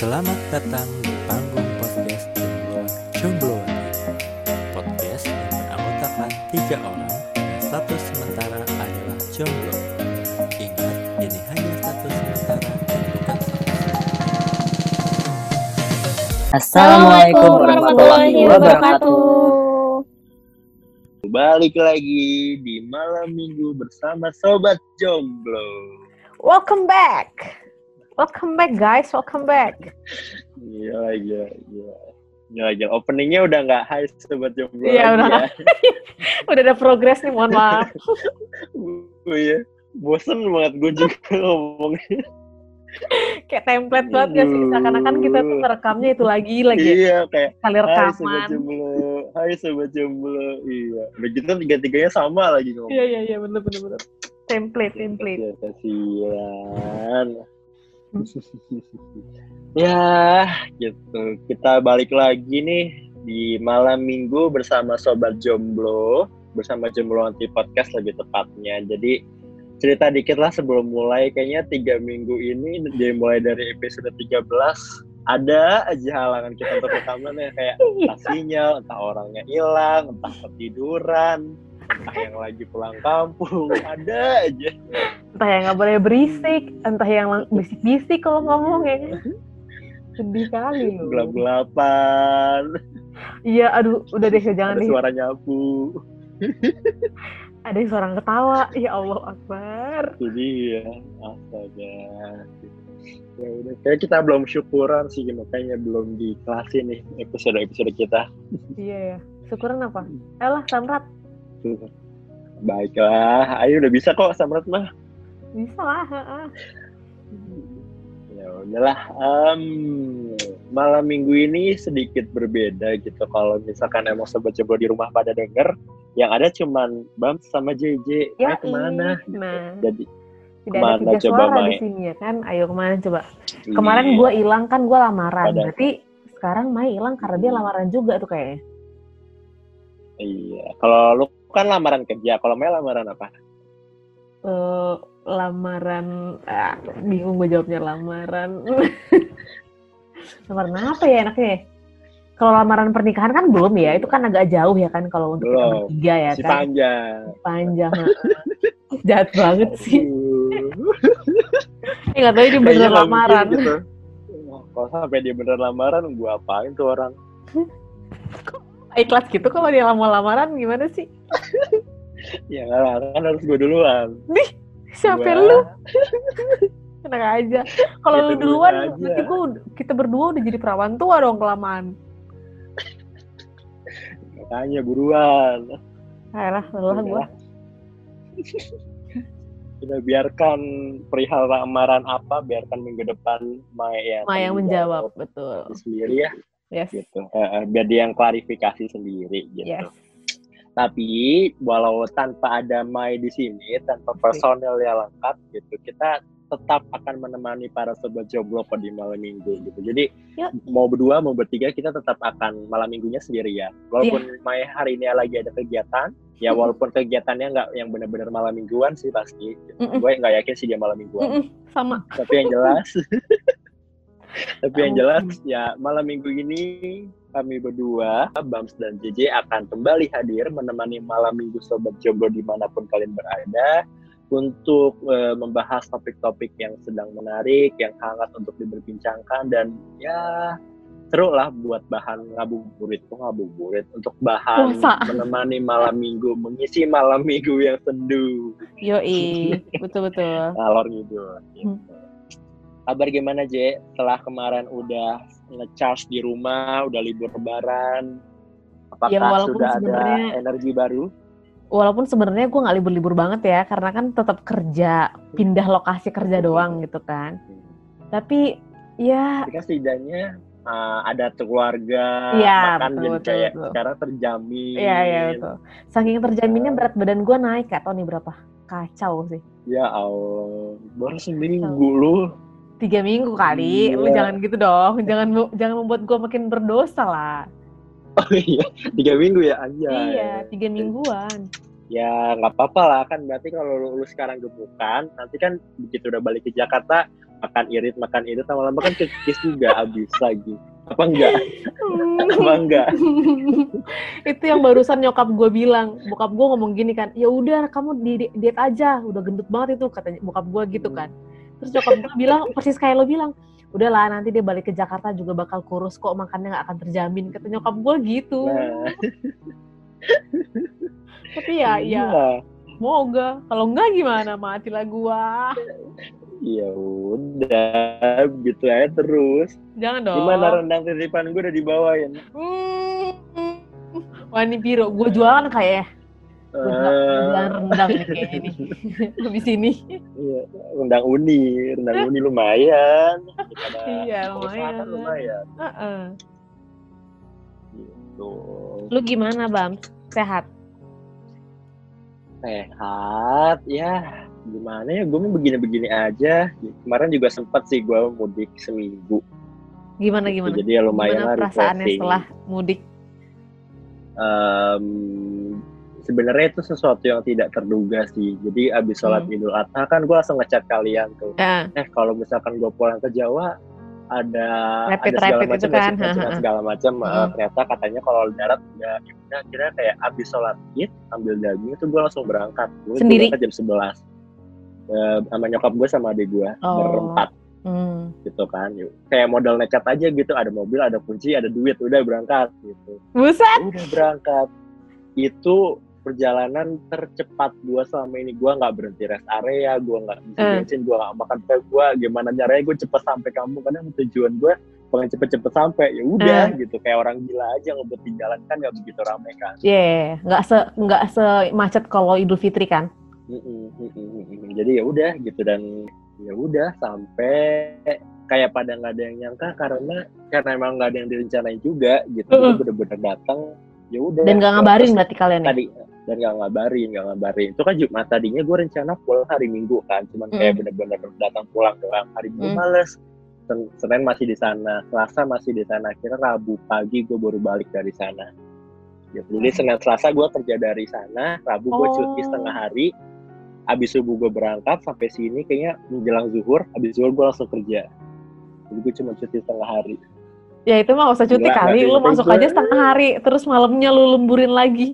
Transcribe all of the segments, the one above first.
Selamat datang di panggung podcast Jombloan Jombloan Podcast yang beranggotakan tiga orang dan status sementara adalah jomblo Ingat, ini hanya status sementara dan bukan status Assalamualaikum warahmatullahi wabarakatuh. Balik lagi di malam minggu bersama Sobat Jomblo. Welcome back. Welcome back guys, welcome back. Gila, gila, gila. Gila, gila. Openingnya udah nggak high Sobat Jomblo Iya, udah ya. Udah ada progres nih, mohon maaf. Oh iya. Bosen banget gue juga ngomongnya. Kayak template banget gak sih? Seakan-akan kita tuh ngerekamnya itu lagi, lagi Iya, kayak kali Hai Sobat rekaman. Jomblo. Hai Sobat Jomblo. Iya. Udah gitu tiga-tiganya sama lagi ngomong. Iya, iya, iya, bener, bener, bener. Template, template. Ya, kasihan. ya, gitu. Kita balik lagi nih di malam minggu bersama Sobat Jomblo. Bersama Jomblo Anti Podcast lebih tepatnya. Jadi, cerita dikit lah sebelum mulai. Kayaknya tiga minggu ini, dari mulai dari episode 13, ada aja halangan kita untuk rekaman ya. Kayak entah sinyal, entah orangnya hilang, entah ketiduran, entah yang lagi pulang kampung, ada aja. Entah yang nggak boleh berisik, entah yang bisik-bisik kalau ngomong ya. Sedih kali loh. gelap-gelapan, Iya, aduh, udah deh, jangan ada deh. suara nyapu. Ada yang suara ketawa. Ya Allah Akbar. Jadi ya, astaga. Ya udah, kayak kita belum syukuran sih, makanya belum dikelasin nih episode-episode kita. Iya ya. Syukuran apa? Elah, Samrat. Baiklah, ayo udah bisa kok Samrat mah. Bisa lah. Ya udahlah, em, malam minggu ini sedikit berbeda gitu. Kalau misalkan emang sobat coba di rumah pada denger, yang ada cuman Bams sama JJ. Ya, Eh, ke mana? Nah, Jadi tidak ada ke mana tiga coba, suara di Mai? sini ya kan. Ayo ke mana coba? Kemarin iya. gue hilang kan gue lamaran. Pada- Berarti sekarang Mai hilang karena dia lamaran juga tuh kayaknya. Iya, kalau lu kan lamaran kerja, kalau Mel lamaran apa? Eh, lamaran, ah, bingung gue jawabnya lamaran. lamaran apa ya enaknya? ya? Kalau lamaran pernikahan kan belum ya, itu kan agak jauh ya kan kalau untuk kita Belum. bertiga ya si kan. panjang. Panjang. heeh. Jahat banget sih. Eh nggak tahu ini Kayaknya mungkin lamaran. gitu. Kalau sampai dia bener lamaran, gua apain tuh orang? Ikhlas gitu kalau dia lama lamaran gimana sih? Ya lah, kan harus gue duluan. Siapa Gua- lu? Enak aja. Kalau lu duluan aja. berarti gua, kita berdua udah jadi perawan tua dong kelamaan. Makanya buruan. Ayolah, lelah gua. Kita biarkan perihal lamaran apa, biarkan minggu depan Maya Ma yang menjawab, betul. sendiri ya, Yes. gitu. Eh, biar dia yang klarifikasi sendiri gitu. Yes. Tapi walau tanpa ada Mai di sini, tanpa personel yang lengkap gitu, kita tetap akan menemani para sobat jomblo di malam minggu gitu. Jadi Yuk. mau berdua mau bertiga kita tetap akan malam minggunya sendirian. Walaupun Iya. Mai hari ini lagi ada kegiatan, ya walaupun kegiatannya nggak yang benar-benar malam mingguan sih pasti. Gitu. Gue nggak yakin sih dia malam mingguan. Mm-mm, sama. Tapi yang jelas, tapi yang jelas ya malam minggu ini kami berdua, Bams dan JJ akan kembali hadir menemani malam minggu Sobat Jomblo di mana pun kalian berada untuk eh, membahas topik-topik yang sedang menarik, yang hangat untuk diberbincangkan dan ya seru lah buat bahan ngabuburit kok ngabuburit untuk bahan Puasa. menemani malam minggu mengisi malam minggu yang sendu Yoi, betul-betul. ngalor ngidul gitu. Hmm. Kabar gimana J? Setelah kemarin udah ngecharge di rumah, udah libur lebaran, apakah Ya, walaupun sudah ada energi baru? Walaupun sebenarnya gue nggak libur-libur banget ya, karena kan tetap kerja, pindah lokasi kerja doang gitu kan. Tapi ya Tapi kan setidaknya uh, ada keluarga, Iya, makan betul, jadi betul, kayak betul. sekarang terjamin. Iya, iya betul. Saking terjaminnya berat badan gue naik, gak tau nih berapa. Kacau sih. Ya Allah, baru seminggu lu. Tiga minggu kali, lu Iya. jangan gitu dong. Jangan jangan membuat gue makin berdosa lah. Oh iya, tiga minggu ya? Anjay. Iya, tiga mingguan. Ya nggak apa-apa lah. Kan berarti kalau lu, lu sekarang gemukan, nanti kan begitu udah balik ke Jakarta makan irit makan irit lama-lama kan kekis juga. Habis lagi apa enggak? Apa enggak? Itu yang barusan nyokap gue bilang. Bokap gue ngomong gini kan ya udah kamu di di- diet aja. Udah gendut banget itu katanya bokap gue gitu kan terus nyokap gue bilang persis kayak lo bilang udahlah nanti dia balik ke Jakarta juga bakal kurus kok makannya nggak akan terjamin kata nyokap gue gitu. Nah. Tapi ya ya iya. semoga. Kalau enggak gimana matilah gua. Ya udah gitu aja terus. Jangan dong. Gimana rendang titipan gue udah dibawain? Hmm. Wah ini Piro, gue jualan kayak ya. Eh, rendang nih kayaknya nih. Habis ini. iya, rendang uni rendang uni lumayan Iya, lumayan. Lumayan Heeh. gitu Lu gimana Bam? Sehat? sehat ya gimana ya gue mau begini-begini aja kemarin juga sempat sih gue mudik seminggu Gimana gimana? jadi ya lumayan gimana lah perasaannya refreshing. setelah mudik? Em, sebenarnya itu sesuatu yang tidak terduga sih jadi abis sholat Hmm. idul adha kan gue langsung ngechat kalian tuh Ya. eh kalau misalkan gue pulang ke Jawa ada Rapid- ada segala rapid macam kan, ya, ha. segala macam Eh, Hmm. ternyata katanya kalau darat udah ya udah kira kayak abis sholat id ambil daging itu gue langsung berangkat gue Sendiri? berangkat jam 11 Eh, sama nyokap gue sama adik gue Oh. berempat Hmm. gitu kan Yuk, kayak modal nekat aja gitu ada mobil ada kunci ada duit udah berangkat gitu Buset. udah berangkat itu perjalanan tercepat gua selama ini. Gua nggak berhenti rest area gua nggak bisa bensin gua nggak makan pil gua. Gimana caranya gua cepet sampai kampung? Karena tujuan gua pengen cepet-cepet sampai ya udah gitu. Kayak orang gila aja ngebut di jalan kan nggak begitu ramai kan. Iya, nggak se nggak semacet kalau Idul Fitri kan? Mm-mm, mm-mm, mm-mm. jadi ya udah gitu dan ya udah sampai kayak pada nggak ada yang nyangka karena karena emang nggak ada yang direncanain juga gitu. Jadi bener-bener datang ya udah. Dan nggak ngabarin berarti kalian ya? tadi dan nggak ngabarin nggak ngabarin itu kan Jumat tadinya gue rencana pulang hari Minggu kan cuman kayak Mm. bener-bener datang pulang doang hari Minggu Mm. males Sen- Senin masih di sana Selasa masih di sana akhirnya Rabu pagi gue baru balik dari sana gitu. jadi Mm. Senin Selasa gue kerja dari sana Rabu gue Oh. cuti setengah hari abis subuh gue berangkat sampai sini kayaknya menjelang zuhur abis zuhur gue langsung kerja jadi gue cuma cuti setengah hari Ya itu mah nggak usah cuti Gila, kali, lu masuk gue. aja setengah hari, terus malamnya lu lemburin lagi.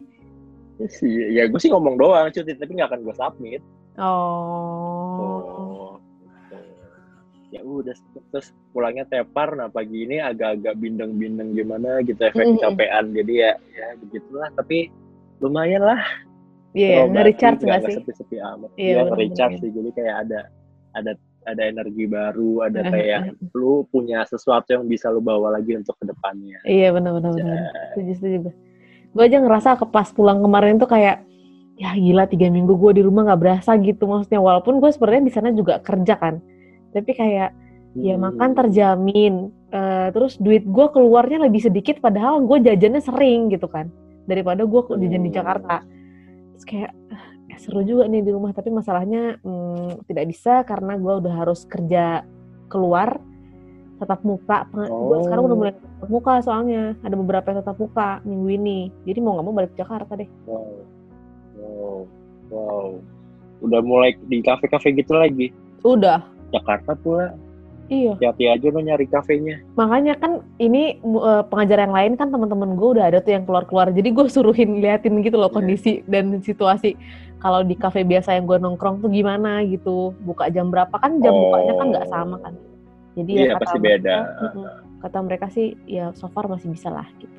Ya sih ya gue sih ngomong doang cuti tapi nggak akan gue submit Oh. Oh, ya udah terus pulangnya tepar nah pagi ini agak-agak bindeng-bindeng gimana gitu efek Mm-mm. kecapean jadi ya ya begitulah tapi lumayan lah Iya, terobati, nge-recharge nggak sih? sepi-sepi amat Iya, iya bener-bener. nge-recharge sih jadi kayak ada ada ada energi baru ada Eh, kayak eh. lu punya sesuatu yang bisa lu bawa lagi untuk ke depannya Iya benar-benar. Ya. benar. Setuju, setuju. Gue aja ngerasa ke pas pulang kemarin tuh kayak ya gila tiga minggu gue di rumah nggak berasa gitu maksudnya walaupun gue sebenarnya di sana juga kerja kan tapi kayak ya Hmm. makan terjamin Eh, terus duit gue keluarnya lebih sedikit padahal gue jajannya sering gitu kan daripada gue jajan di Hmm. Jakarta terus kayak eh, seru juga nih di rumah tapi masalahnya hmm, tidak bisa karena gue udah harus kerja keluar tatap muka. Peng- gue sekarang udah Oh. mulai tatap muka soalnya. Ada beberapa yang tatap muka minggu ini. Jadi mau nggak mau balik ke Jakarta deh. Wow. Wow. Wow. Udah mulai di kafe-kafe gitu lagi? Udah. Jakarta pula. Iya. Hati-hati aja lo nyari kafenya. Makanya kan ini eh, pengajar yang lain kan teman-teman gue udah ada tuh yang keluar-keluar. Jadi gue suruhin liatin gitu loh Iya. kondisi dan situasi. Kalau di kafe biasa yang gue nongkrong tuh gimana gitu. Buka jam berapa? Kan jam Oh. bukanya kan nggak sama kan jadi Iya, ya kata pasti mereka, beda. kata mereka sih ya so far masih bisa lah gitu.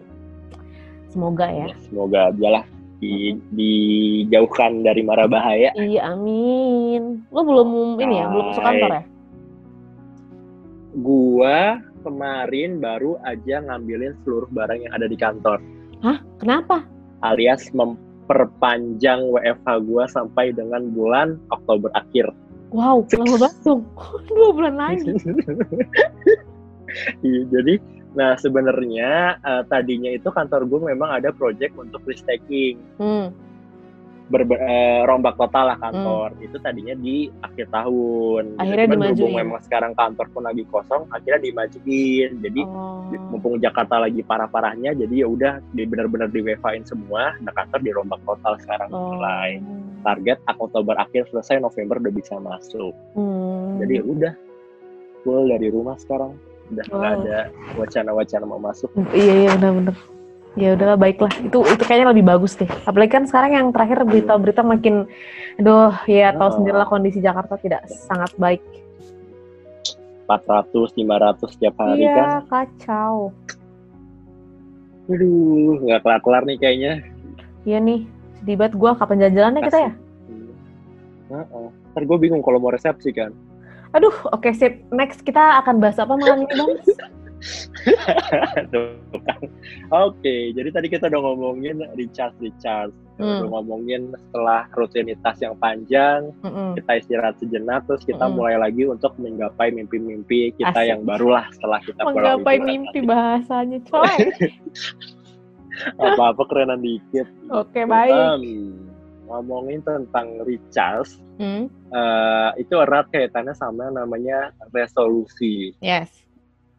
Semoga ya. Ya, semoga aja lah di, dijauhkan dari mara bahaya. Iya amin. Lo belum ini ya belum masuk kantor ya? Gua kemarin baru aja ngambilin seluruh barang yang ada di kantor. Hah? Kenapa? Alias memperpanjang WFH gua sampai dengan bulan Oktober akhir wow lama banget dong. Dua bulan lagi. Iya, jadi nah sebenarnya eh, tadinya itu kantor gue memang ada project untuk restaking hmm. Berbe- eh, rombak total lah kantor itu tadinya di akhir tahun. Akhirnya Cuman berhubung dimajuin. memang sekarang kantor pun lagi kosong akhirnya dimajuin jadi oh. mumpung Jakarta lagi parah-parahnya jadi ya udah di benar-benar di WFH-in semua nah kantor dirombak total sekarang Oh. mulai target Oktober akhir selesai November udah bisa masuk Hmm. jadi ya udah full dari rumah sekarang udah nggak Wow. ada wacana-wacana mau masuk Iya iya benar-benar. Ya udahlah baiklah. Itu itu kayaknya lebih bagus deh. Apalagi kan sekarang yang terakhir berita-berita makin aduh ya tahu Oh. sendirilah kondisi Jakarta tidak sangat baik. 400 500 setiap hari kan Iya, kacau. aduh nggak kelar-kelar nih kayaknya Iya nih, sedih banget gue kapan jalan-jalannya kita ya? Heeh. Ntar gue bingung kalau mau resepsi kan. Aduh, oke sip. Next kita akan bahas apa malam ini, Bang? Kan. Oke, jadi tadi kita udah ngomongin recharge recharge, Hmm. udah ngomongin setelah rutinitas yang panjang, Mm-mm. kita istirahat sejenak, terus kita Mm-mm. mulai lagi untuk menggapai mimpi-mimpi kita Asik. yang barulah setelah kita Menggapai mimpi nanti. bahasanya, coy. Apa-apa kerenan dikit. Oke, baik. Em, ngomongin tentang recharge, Hmm, eh, itu erat kaitannya sama namanya resolusi. Yes.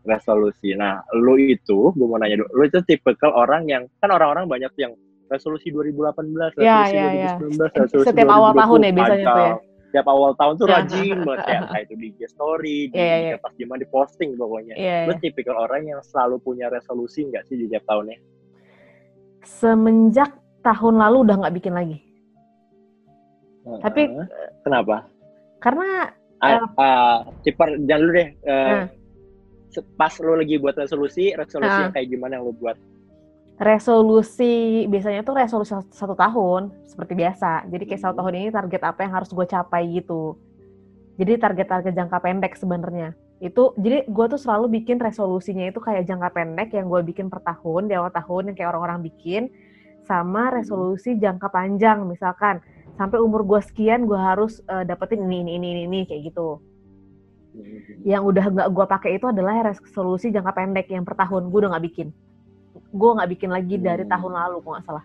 Resolusi. Nah, lu itu, gue mau nanya dulu, lu itu tipikal orang yang, kan orang-orang banyak yang resolusi 2018, resolusi Ya, ya, ya. 2019, resolusi Setiap awal 2020, tahun ya biasanya tuh ya. Setiap awal tahun tuh Ya, rajin banget ya, kayak itu di story, di Ya, ya, ya. pas gimana di posting pokoknya. Iya. Lu iya. tipikal orang yang selalu punya resolusi nggak sih di tiap tahunnya? Semenjak tahun lalu udah nggak bikin lagi. Tapi- Heeh. kenapa? Karena Ah, ah, Cipar, jangan dulu deh. eh, Nah. Pas lu lagi buat resolusi, resolusi Ah. yang kayak gimana yang lu buat? resolusi biasanya tuh resolusi satu tahun seperti biasa. Jadi kayak satu Hmm. tahun ini target apa yang harus gue capai gitu. Jadi target-target jangka pendek sebenarnya. Itu jadi gue tuh selalu bikin resolusinya itu kayak jangka pendek yang gue bikin per tahun di awal tahun yang kayak orang-orang bikin sama resolusi jangka panjang misalkan sampai umur gue sekian gue harus eh, dapetin ini ini ini, ini kayak gitu. Yang udah nggak gue pakai itu adalah resolusi jangka pendek yang per tahun gue udah nggak bikin. Gue nggak bikin lagi dari Hmm. tahun lalu kalau nggak salah.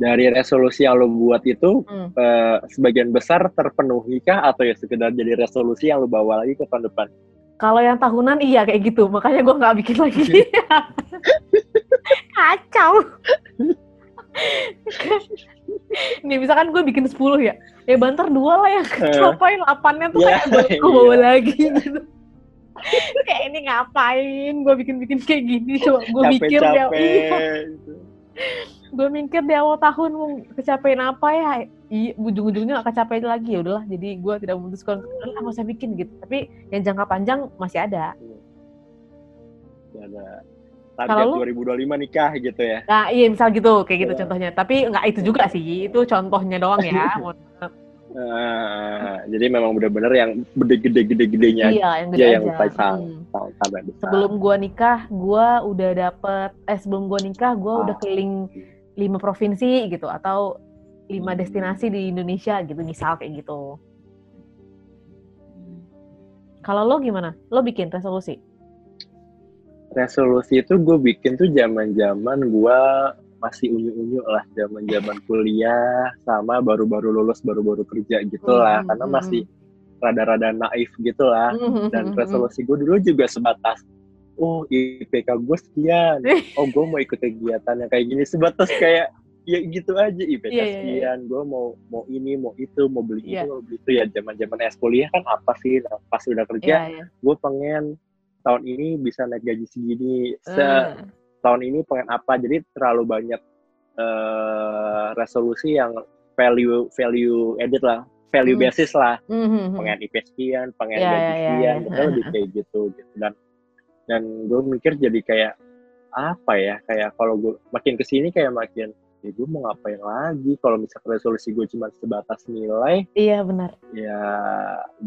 Dari resolusi yang lu buat itu, Hmm. eh, sebagian besar terpenuhi kah atau ya sekedar jadi resolusi yang lu bawa lagi ke tahun depan? Kalau yang tahunan iya kayak gitu, makanya gue nggak bikin lagi. Kacau. Nih misalkan gue bikin 10 ya, ya banter dua lah yang kecapai, 8-nya tuh Ya, kayak gue bawa iya. lagi gitu. kayak ini ngapain gue bikin-bikin kayak gini, coba gue mikir dia, iya, gitu. gue mikir di awal tahun mau kecapein apa ya, iya ujung-ujungnya gak kecapein lagi ya udahlah, jadi gue tidak memutuskan, lah nggak usah bikin gitu. Tapi yang jangka panjang masih ada. Ada Kalau target lu? 2025 nikah gitu ya. Nah, iya misal gitu, kayak gitu Iya. contohnya. Tapi nggak itu juga sih, itu contohnya doang ya. Eh, jadi memang benar-benar yang gede-gede-gede-gedenya iya, yang gede aja yang pasang Hmm. Sebelum gua nikah, gua udah dapet, eh sebelum gua nikah, gua Ah. udah keliling lima provinsi gitu, atau lima destinasi di Indonesia gitu, misal kayak gitu. Kalau lo gimana? Lo bikin resolusi? Resolusi itu gue bikin tuh zaman-zaman gue masih unyu-unyu lah, zaman-zaman kuliah sama baru-baru lulus, baru-baru kerja gitu lah, Hmm, karena hmm, masih rada-rada naif gitu lah. Hmm, Dan resolusi gue dulu juga sebatas, oh IPK gue sekian, oh gue mau ikut kegiatan yang kayak gini, sebatas kayak ya gitu aja IPK Iya, iya, iya. sekian, gue mau mau ini, mau itu, mau beli Iya. itu, mau beli itu ya zaman-zaman es kuliah kan apa sih? Nah, pas udah kerja, iya. gue pengen tahun ini bisa naik gaji segini, se Hmm. tahun ini pengen apa jadi terlalu banyak eh, resolusi yang value value edit lah value Hmm. basis lah Hmm, hmm, hmm. pengen IP sekian pengen Iya, gaji iya, iya, sekian iya. gitu lebih kayak gitu gitu dan dan gue mikir jadi kayak apa ya kayak kalau gue makin ke sini kayak makin ya gue mau ngapain lagi kalau misalkan resolusi gue cuma sebatas nilai Iya benar. ya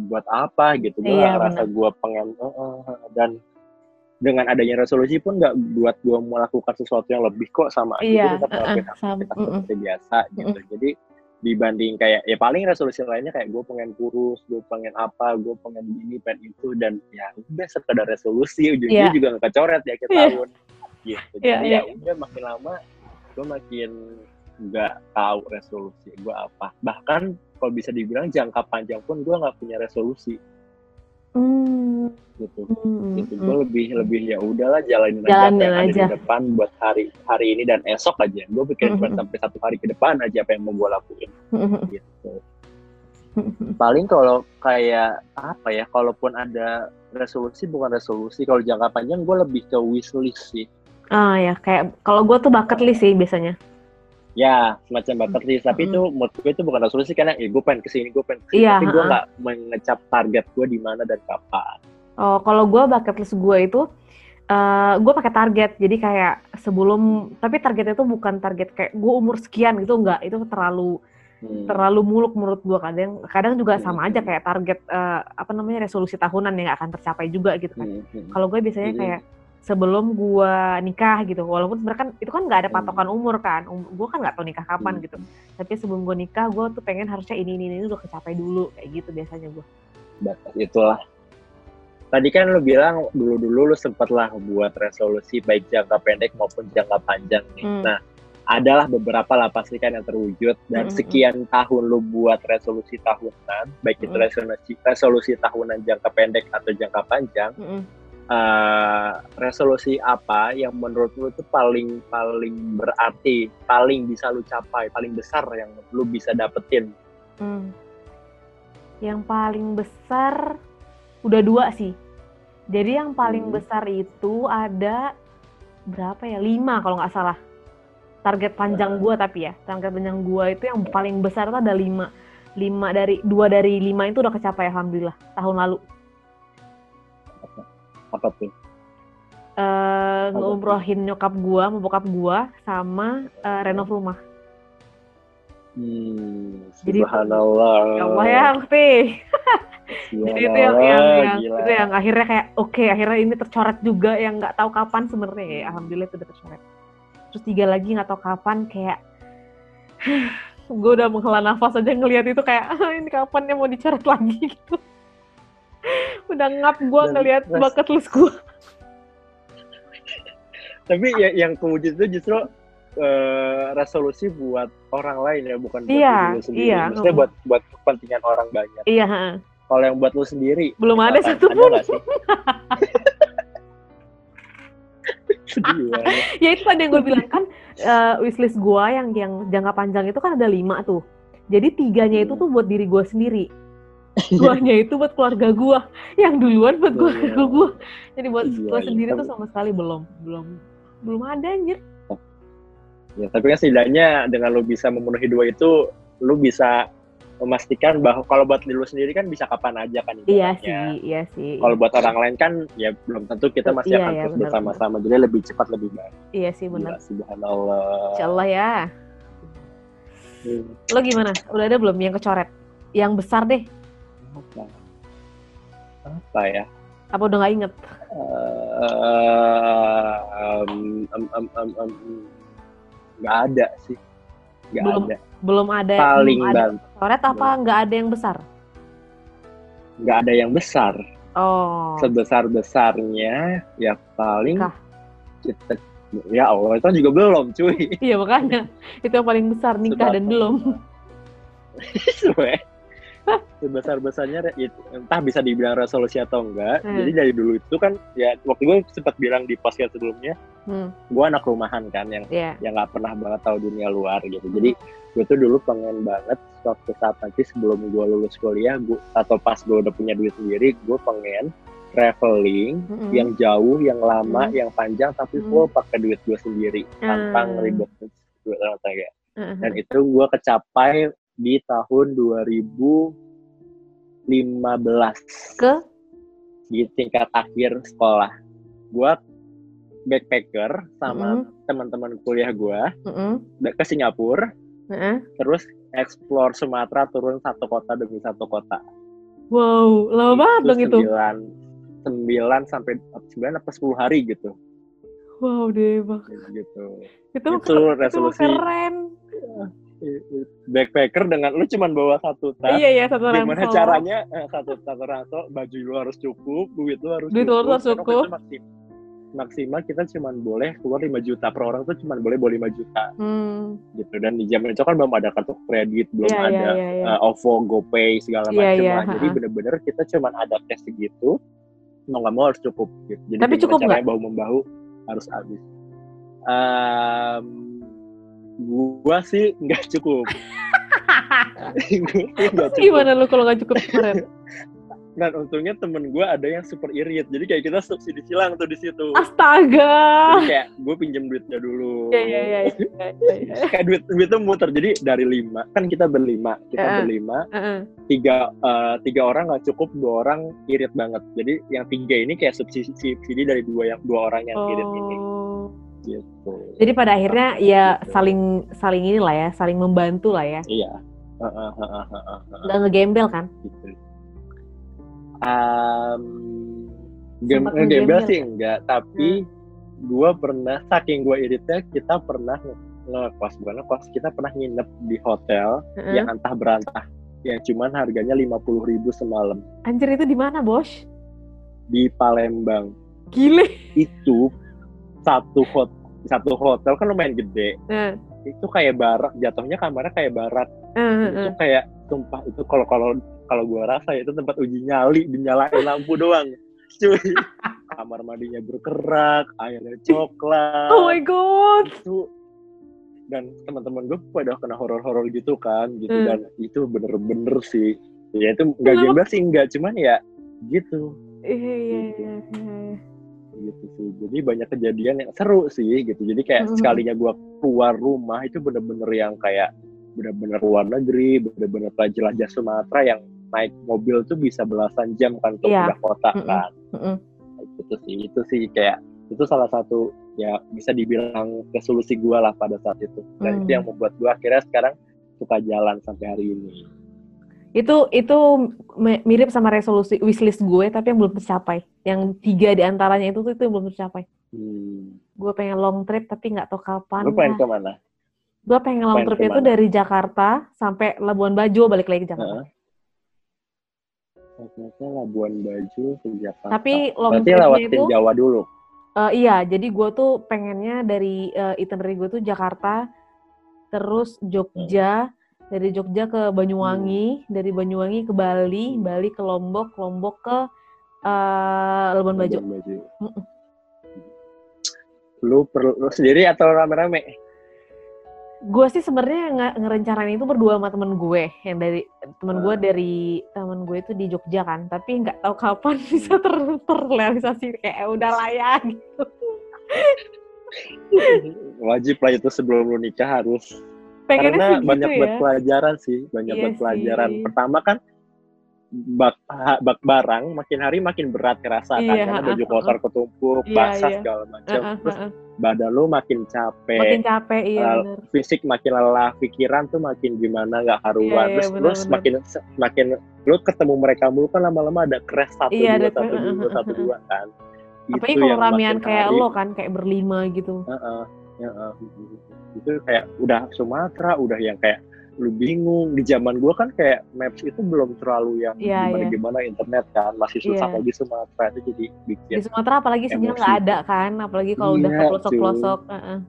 buat apa gitu gue Iya, rasa gue pengen eh, eh, dan dengan adanya resolusi pun nggak buat gue melakukan sesuatu yang lebih kok sama aja Iya, gue tetap eh, sama, aktivitas mm-mm. seperti biasa gitu jadi dibanding kayak ya paling resolusi lainnya kayak gue pengen kurus gue pengen apa gue pengen ini pengen itu dan ya udah sekedar resolusi ujungnya Iya. juga nggak kecoret ya ke Iya. tahun gitu Iya, jadi iya. ya udah makin lama gue makin nggak tahu resolusi gue apa. Bahkan kalau bisa dibilang jangka panjang pun gue nggak punya resolusi. Hmm, gitu. Hmm, gitu hmm. gue lebih lebih ya udahlah jalanin, aja apa yang ada di depan buat hari hari ini dan esok aja. Gue bikin Mhm. buat sampai satu hari ke depan aja apa yang mau gue lakuin. Hmm, hmm. gitu. Paling kalau kayak apa ya kalaupun ada resolusi bukan resolusi kalau jangka panjang gue lebih ke wishlist sih Ah ya, kayak kalau gue tuh bucket list sih biasanya. ya semacam bucket list tapi itu menurut gue itu bukan resolusi karena ya gue pengen ke sini gue pengen ke sini Iya, tapi gue nggak mengecap target gue di mana dan kapan Oh, kalau gue bucket list gue itu, eh gue pakai target. Jadi kayak sebelum, tapi targetnya itu bukan target kayak gue umur sekian gitu enggak. Itu terlalu Hmm. terlalu muluk menurut gue kadang. Kadang juga sama Hmm. aja kayak target eh, apa namanya resolusi tahunan yang akan tercapai juga gitu kan. Hmm, hmm. Kalau gue biasanya Hmm. Sebelum gue nikah gitu, walaupun sebenarnya kan itu kan nggak ada Hmm. patokan umur kan, um, gue kan nggak tahu nikah kapan Hmm. gitu. Tapi sebelum gue nikah, gue tuh pengen harusnya ini ini ini udah kecapai dulu kayak gitu biasanya gue. batas itulah. Tadi kan lu bilang dulu-dulu lu sempet lah buat resolusi baik jangka pendek maupun jangka panjang nih. Hmm. Nah, adalah beberapa lah pasti kan yang terwujud dan Mm-mm. sekian tahun lu buat resolusi tahunan, baik itu Mm. resolusi resolusi tahunan jangka pendek atau jangka panjang, eh, resolusi apa yang menurut lu tuh paling paling berarti, paling bisa lu capai, paling besar yang lu bisa dapetin? Hmm. Yang paling besar udah dua sih. Jadi yang paling Hmm. besar itu ada berapa ya? Lima kalau nggak salah. Target panjang gua tapi ya, target panjang gua itu yang paling besar itu ada lima. Lima dari dua dari lima itu udah kecapai alhamdulillah tahun lalu. Apa tuh? Ngeumrohin nyokap gua, sama bokap gua, sama eh, renov rumah. Hmm, Jadi-. Ya Allah ya, Ukti. Jadi itu yang yang, yang gila. itu yang akhirnya kayak oke akhirnya ini tercoret juga yang nggak tahu kapan sebenarnya ya alhamdulillah itu udah tercoret. Terus tiga lagi nggak tahu kapan kayak gue udah menghela nafas aja ngelihat itu kayak "Ah, ini kapan ya mau dicoret lagi gitu. udah ngap gue ngelihat bucket list gue. Tapi ya, yang kewujud itu justru eh, resolusi buat orang lain ya, bukan buat Iya, diri lu sendiri. iya, Maksudnya buat buat kepentingan orang banyak. Iya. Kalau yang buat lu sendiri, belum ada? Sedih banget. ya itu tadi yang gue bilang kan eh, wishlist gue yang yang jangka panjang itu kan ada lima tuh. Jadi tiganya itu Hmm. tuh buat diri gue sendiri. Duanya itu buat keluarga gue. Yang duluan buat keluarga Iya. gue. Jadi buat Iya, gue iya. sendiri tuh sama sekali belum, belum, belum ada anjir. Ya, tapi kan setidaknya dengan lu bisa memenuhi dua itu, lu bisa memastikan bahwa kalau buat diri lu sendiri kan bisa kapan aja kan Iya sih, iya sih. Kalau buat orang lain kan ya belum tentu kita masih Iya, akan iya, terus bersama-sama. Jadi lebih cepat lebih baik. Iya sih benar. subhanallah. Insya Allah ya. Hmm. Lo gimana? Udah ada belum yang kecoret? Yang besar deh. Apa? Apa ya? Apa udah nggak inget? Eh, em, em, em, em, em, nggak ada sih. Nggak Belum ada. Belum ada. Paling belum ada kecoret apa nggak ada yang besar? Nggak ada yang besar. Oh. Sebesar besarnya ya paling Nikah. kita ya Allah itu juga belum cuy. Iya makanya itu yang paling besar nikah dan belum. sebesar besarnya entah bisa dibilang resolusi atau enggak. Hmm. Jadi dari dulu itu kan ya waktu gue sempat bilang di podcast sebelumnya, Hmm, gue anak rumahan kan yang ya. yang nggak pernah banget tahu dunia luar gitu. Jadi gue tuh dulu pengen banget suatu saat nanti sebelum gue lulus kuliah, gue atau pas gue udah punya duit sendiri, gue pengen traveling Mm-mm. yang jauh, yang lama, Hmm. yang panjang, tapi Hmm. full pakai duit gue sendiri tanpa Hmm. ngeribet duit orang tua. Heeh. Dan itu gue kecapai di tahun 2015 Ke? di tingkat akhir sekolah. Gue backpacker sama Mm-mm. teman-teman kuliah gue Mm-mm. ke Singapura Heeh. terus explore Sumatera turun satu kota demi satu kota. Wow, lama banget dong itu. Sembilan, sembilan sampai sembilan apa sepuluh hari gitu. Wow, deh bang. Gitu. Itu, Itu resolusi. Itu keren. Backpacker dengan lu cuman bawa satu tas. Iya iya satu Gimana ransel. caranya eh, satu satu ransel baju lu harus cukup, duit lu harus Duit lu cukup. harus Karena waktu cukup. itu maksim- maksimal kita cuman boleh keluar 5 juta per orang tuh cuman boleh bawa 5 juta Hmm. gitu dan di zaman itu kan belum ada kartu kredit belum Iya, iya, ada iya, iya. uh, OVO, GoPay segala Iya, macam iya, lah. Jadi bener-bener kita cuman ada cash segitu, mau nggak mau harus cukup. Gitu. Jadi Tapi gimana cukup caranya bahu membahu harus habis. Um, gua sih nggak cukup. Cukup. gimana lu kalau nggak cukup kemarin? Dan untungnya temen gue ada yang super irit. Jadi kayak kita subsidi silang tuh di situ. Astaga. Jadi kayak gue pinjem duitnya dulu. Iya iya iya. iya, iya. kayak duit duit tuh muter. Jadi dari lima kan kita berlima, kita Heeh. berlima. Heeh. Tiga eh, tiga orang nggak cukup, dua orang irit banget. Jadi yang tiga ini kayak subsidi subsidi dari dua yang dua orang yang irit ini. Gitu. Jadi pada akhirnya ya saling saling inilah ya, saling membantu lah ya. Iya. Nggak ngegembel kan? gitu. Um, game, ngegembel ngegembel sih enggak, tapi gua pernah saking gua iritnya kita pernah nge- ngekos bukan ngekos kita pernah nginep di hotel Heeh. yang antah berantah yang cuman harganya lima puluh ribu semalam Anjir itu di mana, Bos? di Palembang Gile. itu satu hot satu hotel kan lumayan gede. Heeh. itu kayak barat jatuhnya kamarnya kayak barat. Heeh, itu heeh. kayak sumpah itu kalau kalau kalau gua rasa itu tempat uji nyali dinyalain lampu doang. Cuy. Kamar mandinya berkerak airnya coklat. Oh my god. itu dan teman-teman gue pada kena horor-horor gitu kan gitu. Hmm. dan itu bener-bener sih. Ya itu nggak gembel sih nggak. Cuman ya gitu. Iya iya iya. Iya. gitu sih jadi banyak kejadian yang seru sih gitu jadi kayak Mhm. sekalinya gua keluar rumah itu bener-bener yang kayak bener-bener luar negeri bener-bener jelajah Sumatera yang naik mobil tuh bisa belasan jam kan untuk Iya. pindah kota Mhm. kan Mhm. itu sih itu sih kayak itu salah satu ya bisa dibilang resolusi gua lah pada saat itu dan Hmm. itu yang membuat gua akhirnya sekarang suka jalan sampai hari ini Itu itu mirip sama resolusi wishlist gue tapi yang belum tercapai. Yang tiga di antaranya itu tuh itu yang belum tercapai. hmm. Gue pengen long trip tapi nggak tahu kapan. lu pengen ke mana Gue pengen long pengen tripnya itu dari Jakarta sampai Labuan Bajo balik lagi ke Jakarta. Heeh. Ternyata Labuan Bajo ke Jakarta. Tapi long Berarti lewatin itu Jawa dulu. eh, iya, jadi gue tuh pengennya dari eh, itinerary gue tuh Jakarta, terus Jogja, dari Jogja ke Banyuwangi, dari Banyuwangi ke Bali, Bali ke Lombok, Lombok ke eh, Labuan Bajo. Labuan Bajo. Mm-mm. Lu perlu lu sendiri atau rame-rame? Gue sih sebenarnya nge- ngerencanain itu berdua sama temen gue, yang dari temen gue Ah. dari temen gue itu di Jogja kan, tapi nggak tahu kapan bisa ter terrealisasi kayak udahlah ya gitu. Wajib lah itu sebelum lu nikah harus. Pengennya Karena sih gitu banyak buat ya. pelajaran sih, banyak Iya buat pelajaran. sih. Pertama kan bak bak barang makin hari makin berat kerasa kan Iya, karena ha-ha, baju kotor ketumpuk, Iya, basah iya. segala macam. Heeh, Terus badan lu makin capek. Makin capek, iya bener. fisik makin lelah, pikiran tuh makin gimana nggak. Iya, iya, Terus benar, lu benar. semakin semakin lu ketemu mereka mulu kan lama-lama ada crash satu Iya, dua satu dua satu dua kan. Apalagi Itu kalau ramean makin kayak hari, lo kan, kayak berlima gitu. heeh, heeh. Itu kayak udah Sumatera, udah yang kayak lu bingung di zaman gua kan kayak maps itu belum terlalu yang Iya, gimana iya. gimana internet kan masih susah Iya. lagi Sumatera itu jadi Di bikin Sumatera apalagi sinyal nggak ada kan, apalagi kalau udah ke Iya, pelosok-pelosok. heeh.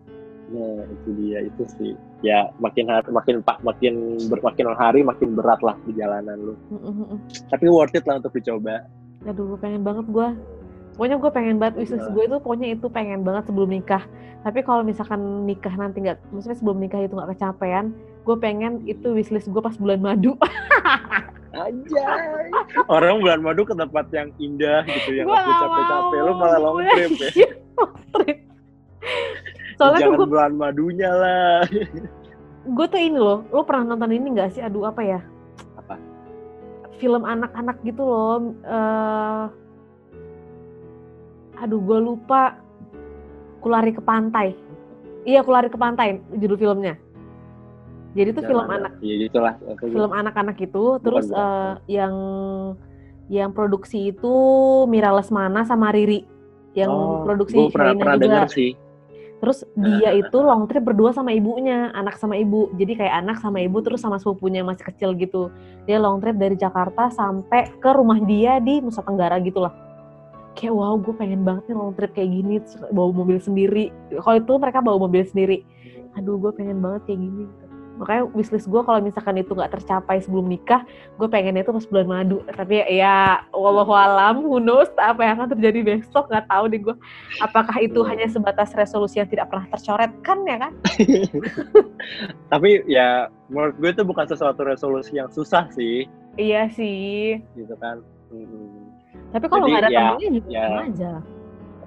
Nah, itu dia itu sih. Ya makin hari makin pak makin ber, makin hari makin berat lah perjalanan lu. Mm, mm, mm. Tapi worth it lah untuk dicoba. Aduh, gue pengen banget gue. Pokoknya gue pengen banget, wishlist Iya. gue itu pokoknya itu pengen banget sebelum nikah. Tapi kalau misalkan nikah nanti nggak, maksudnya sebelum nikah itu nggak kecapean, gue pengen itu wishlist gue pas bulan madu. Anjay. Orang bulan madu ke tempat yang indah gitu yang Gua nggak capek-capek. Lu malah long Pokoknya trip ya. iya, long trip. Soalnya Jangan gue, bulan madunya lah. gue tuh ini loh, lo pernah nonton ini nggak sih? Aduh apa ya? Apa? Film anak-anak gitu loh. eh aduh, gue lupa. Kulari ke pantai. Iya, kulari ke pantai judul filmnya. Jadi itu film Jangan, anak Iya gitulah. film anak-anak itu Bukan terus bukan. eh, yang yang produksi itu Mira Lesmana sama Riri yang produksi gue Oh, pernah Sherina pernah juga. denger sih. Terus dia itu long trip berdua sama ibunya, anak sama ibu. Jadi kayak anak sama ibu terus sama sepupunya masih kecil gitu. Dia long trip dari Jakarta sampai ke rumah dia di Nusa Tenggara gitu lah. Kayak wow, gue pengen banget nih long trip kayak gini, bawa mobil sendiri. Kalau itu mereka bawa mobil sendiri. Aduh, gue pengen banget kayak gini. makanya wishlist gue kalau misalkan itu nggak tercapai sebelum nikah gue pengennya itu pas bulan madu tapi ya wallahualam who knows apa yang akan terjadi besok nggak tahu deh gue apakah itu Hmm. hanya sebatas resolusi yang tidak pernah tercoret kan ya kan Tapi ya menurut gue itu bukan sesuatu resolusi yang susah sih, iya sih gitu kan. Hmm. Tapi kalau nggak ada ya, temennya juga ya. sama aja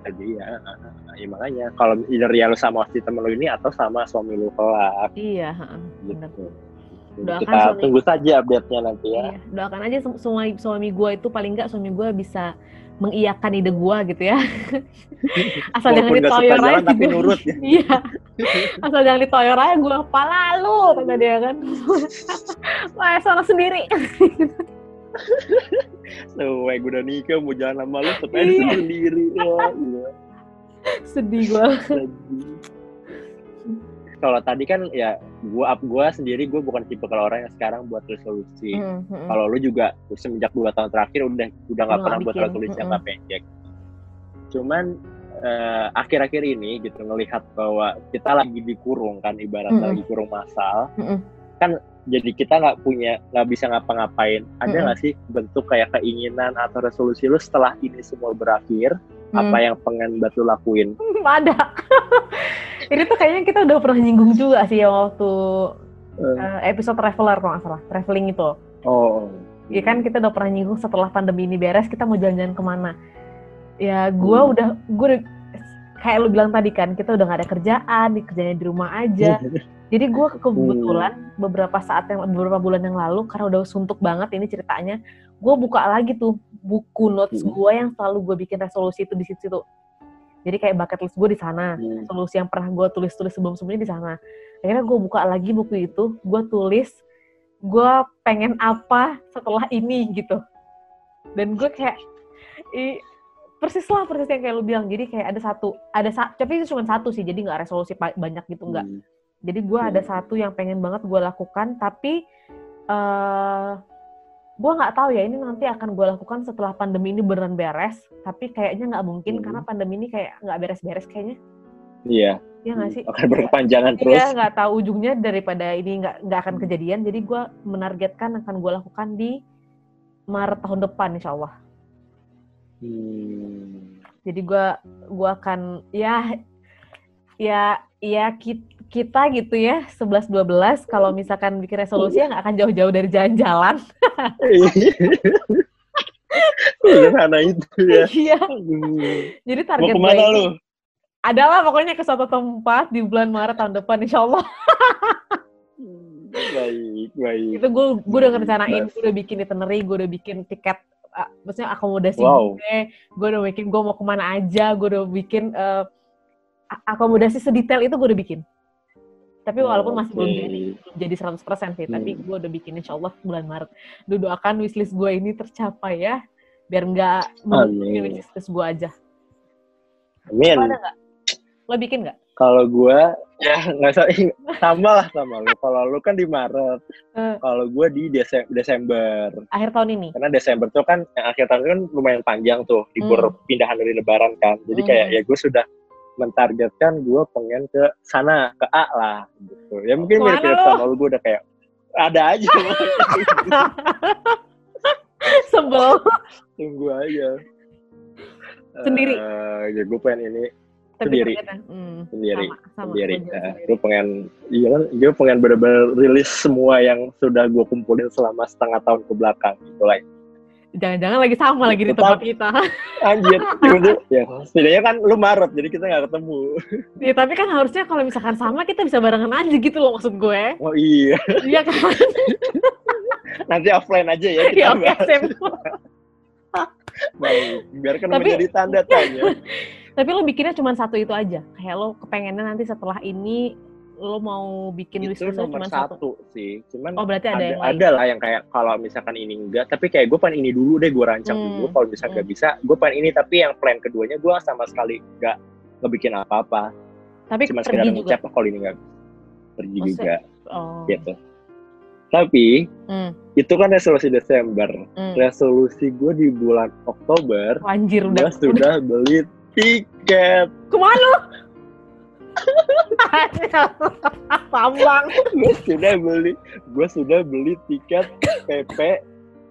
Jadi ya, ya makanya kalau either ya lu sama si temen lu ini atau sama suami lu kelak iya heeh, bener gitu. Doakan kita suami- tunggu saja update-nya nanti ya. Iya, doakan aja suami suami gue itu paling nggak suami gue bisa mengiyakan ide gue gitu ya. Asal jangan Walaupun ditoyor aja tapi nurut ya. Iya. Asal jangan ditoyor aja gue kepala lu kata dia kan. Wah, salah sendiri. So, gue udah nikah mau jalan sama lu, tapi ada Iya. sendiri. Gila. Sedih gue. Kalau tadi kan ya gua up gua sendiri gue bukan tipe kalau orang yang sekarang buat resolusi. Hmm, Kalau lu juga semenjak dua tahun terakhir udah udah nggak pernah buat resolusi mm-mm. jangka pendek. Cuman eh, akhir-akhir ini gitu ngelihat bahwa kita lagi dikurung kan ibarat Mm-mm. lagi kurung masal. Mm-mm. Kan jadi kita nggak punya nggak bisa ngapa-ngapain. Ada nggak sih bentuk kayak keinginan atau resolusi lu setelah ini semua berakhir? Apa yang pengen buat lu lakuin? Hmm, ada. Ini tuh kayaknya kita udah pernah nyinggung juga sih ya waktu eh, episode traveler kalau nggak salah, traveling itu. Oh. Ya kan kita udah pernah nyinggung setelah pandemi ini beres kita mau jalan-jalan ke mana. Ya gue Hmm. udah gue kayak lu bilang tadi kan kita udah nggak ada kerjaan, di kerjanya di rumah aja. Jadi gue kebetulan beberapa saat yang beberapa bulan yang lalu karena udah suntuk banget ini ceritanya, gue buka lagi tuh buku notes Hmm. gue yang selalu gue bikin resolusi itu di situ. Jadi kayak bucket list gue di sana, Hmm. resolusi yang pernah gue tulis-tulis sebelum-sebelumnya di sana. Akhirnya gue buka lagi buku itu, gue tulis gue pengen apa setelah ini gitu. Dan gue kayak i, persis lah persis yang kayak lu bilang. Jadi kayak ada satu, ada sa- tapi itu cuma satu sih, jadi nggak resolusi banyak gitu nggak. Hmm. Jadi gue ada Hmm. satu yang pengen banget gue lakukan, tapi eh gue nggak tahu ya ini nanti akan gue lakukan setelah pandemi ini beneran beres. Tapi kayaknya nggak mungkin Hmm. karena pandemi ini kayak nggak beres-beres kayaknya. Iya. Ya nggak sih? Akan berkepanjangan terus. Iya nggak tahu ujungnya daripada ini nggak nggak akan kejadian. Jadi gue menargetkan akan gue lakukan di Maret tahun depan, insya Allah. Hmm. Jadi gue gua akan ya ya ya ki- kita gitu ya 11 12 kalau misalkan bikin resolusi ya nggak akan jauh-jauh dari jalan-jalan. Sederhana itu ya. Iya. Jadi Mau target gue ke mana lu? adalah pokoknya ke suatu tempat di bulan Maret tahun depan insya Allah. Baik, baik. Itu gue gue udah ngerencanain, gue udah bikin itinerary, gue udah bikin tiket uh, maksudnya akomodasi Wow. gue, gue udah bikin gue mau ke mana aja, gue udah bikin uh, akomodasi sedetail itu gue udah bikin. Tapi walaupun masih belum jadi, jadi 100% sih, tapi Hmm. gue udah bikin insya Allah bulan Maret. Lu doakan wishlist gue ini tercapai ya, biar nggak Amin. wishlist gue aja. Amin. Lo ada nggak? Lo bikin nggak? Kalau gua ya nggak sa- sama lah sama lu. Kalau lu kan di Maret, Eh. kalau gua di Dese- Desember. Akhir tahun ini? Karena Desember tuh kan yang akhir tahun kan lumayan panjang tuh libur pindahan dari Lebaran kan. Jadi Hmm. kayak ya gue sudah mentargetkan gue pengen ke sana ke A lah gitu. Ya mungkin mirip-mirip sama lu gue udah kayak ada aja Sebel. tunggu aja. Sendiri? Eh, ya gue pengen ini Tapi Sendiri. hmm, sendiri. sama, sama. sendiri. Nah, sendiri. gue pengen, iya kan, gue pengen bener-bener rilis semua yang sudah gue kumpulin selama setengah tahun ke belakang gitu lah. Jangan-jangan lagi sama lagi di tempat kita. Anjir, ya setidaknya kan lu Maret, jadi kita nggak ketemu. ya, tapi kan harusnya kalau misalkan sama kita bisa barengan aja gitu loh maksud gue. Oh iya, Iya kan? nanti offline aja ya kita ya oke, sip. Baik, biarkan Tapi- menjadi tanda tanya. Tapi lo bikinnya cuma satu itu aja. Kayak lo kepengennya nanti setelah ini lo mau bikin itu wishlist nomor satu, satu. sih. Cuman Oh berarti ada, ada, yang lain. ada lah yang kayak kalau misalkan ini enggak, tapi kayak gue pengen ini dulu deh, gue rancang Hmm, dulu. Kalau misalkan nggak bisa, gue pengen ini. Tapi yang plan keduanya gue sama sekali nggak ngebikin apa-apa. Tapi Cuma sekedar mengucap kalau ini nggak pergi Maksudnya- juga, Oh. gitu. Tapi Hmm, itu kan resolusi Desember. hmm. Resolusi gue di bulan Oktober, Oh, anjir gue udah. sudah beli tiket. Ke mana lo? Pambang. gue sudah beli gue sudah beli tiket PP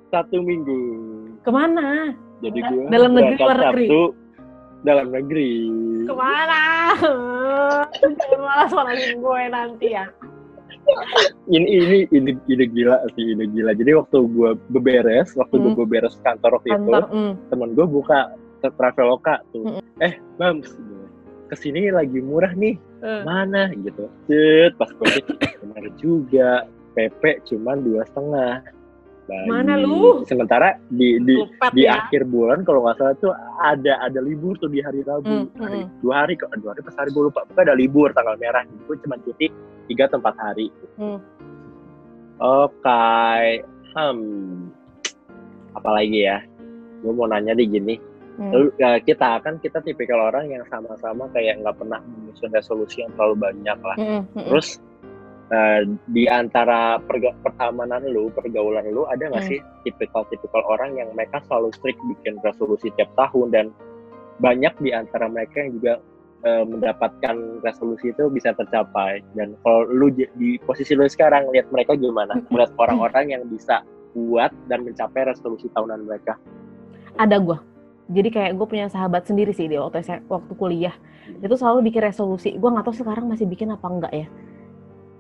satu minggu Ke mana? jadi gue Dalam negeri, luar negeri? Sabtu dalam negeri Ke mana? Malas malasin gue nanti ya. ini ini ini ide gila sih ide gila jadi waktu gue beberes waktu Hmm. gue beberes kantor waktu Kantor, itu mm. temen gue buka Traveloka tuh Mm-mm. eh mams ke sini lagi murah nih. Eh. mana? Gitu. Cet, pas gue benar juga. PP cuman dua setengah. Mana lu? sementara di di Lupet di ya. akhir bulan kalau nggak salah tuh ada ada libur tuh di hari Rabu. Hmm, Hari- dua hari kok. Dua hari pas hari gue lupa. Pokoknya ada libur tanggal merah. Gue cuma cuti tiga atau empat hari. Hmm. oke hmm. Apalagi ya? Gue mau nanya deh gini Hmm. Lalu ya, kita kan kita tipikal orang yang sama-sama kayak nggak pernah menyusun resolusi yang terlalu banyak lah. Mm, mm, mm. Terus eh, di antara perga- pertemanan lu, pergaulan lu ada nggak Hmm. sih tipikal-tipikal orang yang mereka selalu strict bikin resolusi tiap tahun dan banyak di antara mereka yang juga eh, mendapatkan resolusi itu bisa tercapai. Dan kalau lu di posisi lu sekarang lihat mereka gimana? Melihat orang-orang yang bisa kuat dan mencapai resolusi tahunan mereka. ada gue jadi kayak gue punya sahabat sendiri sih di waktu saya- waktu kuliah. Itu selalu bikin resolusi. Gue nggak tahu sekarang masih bikin apa enggak ya.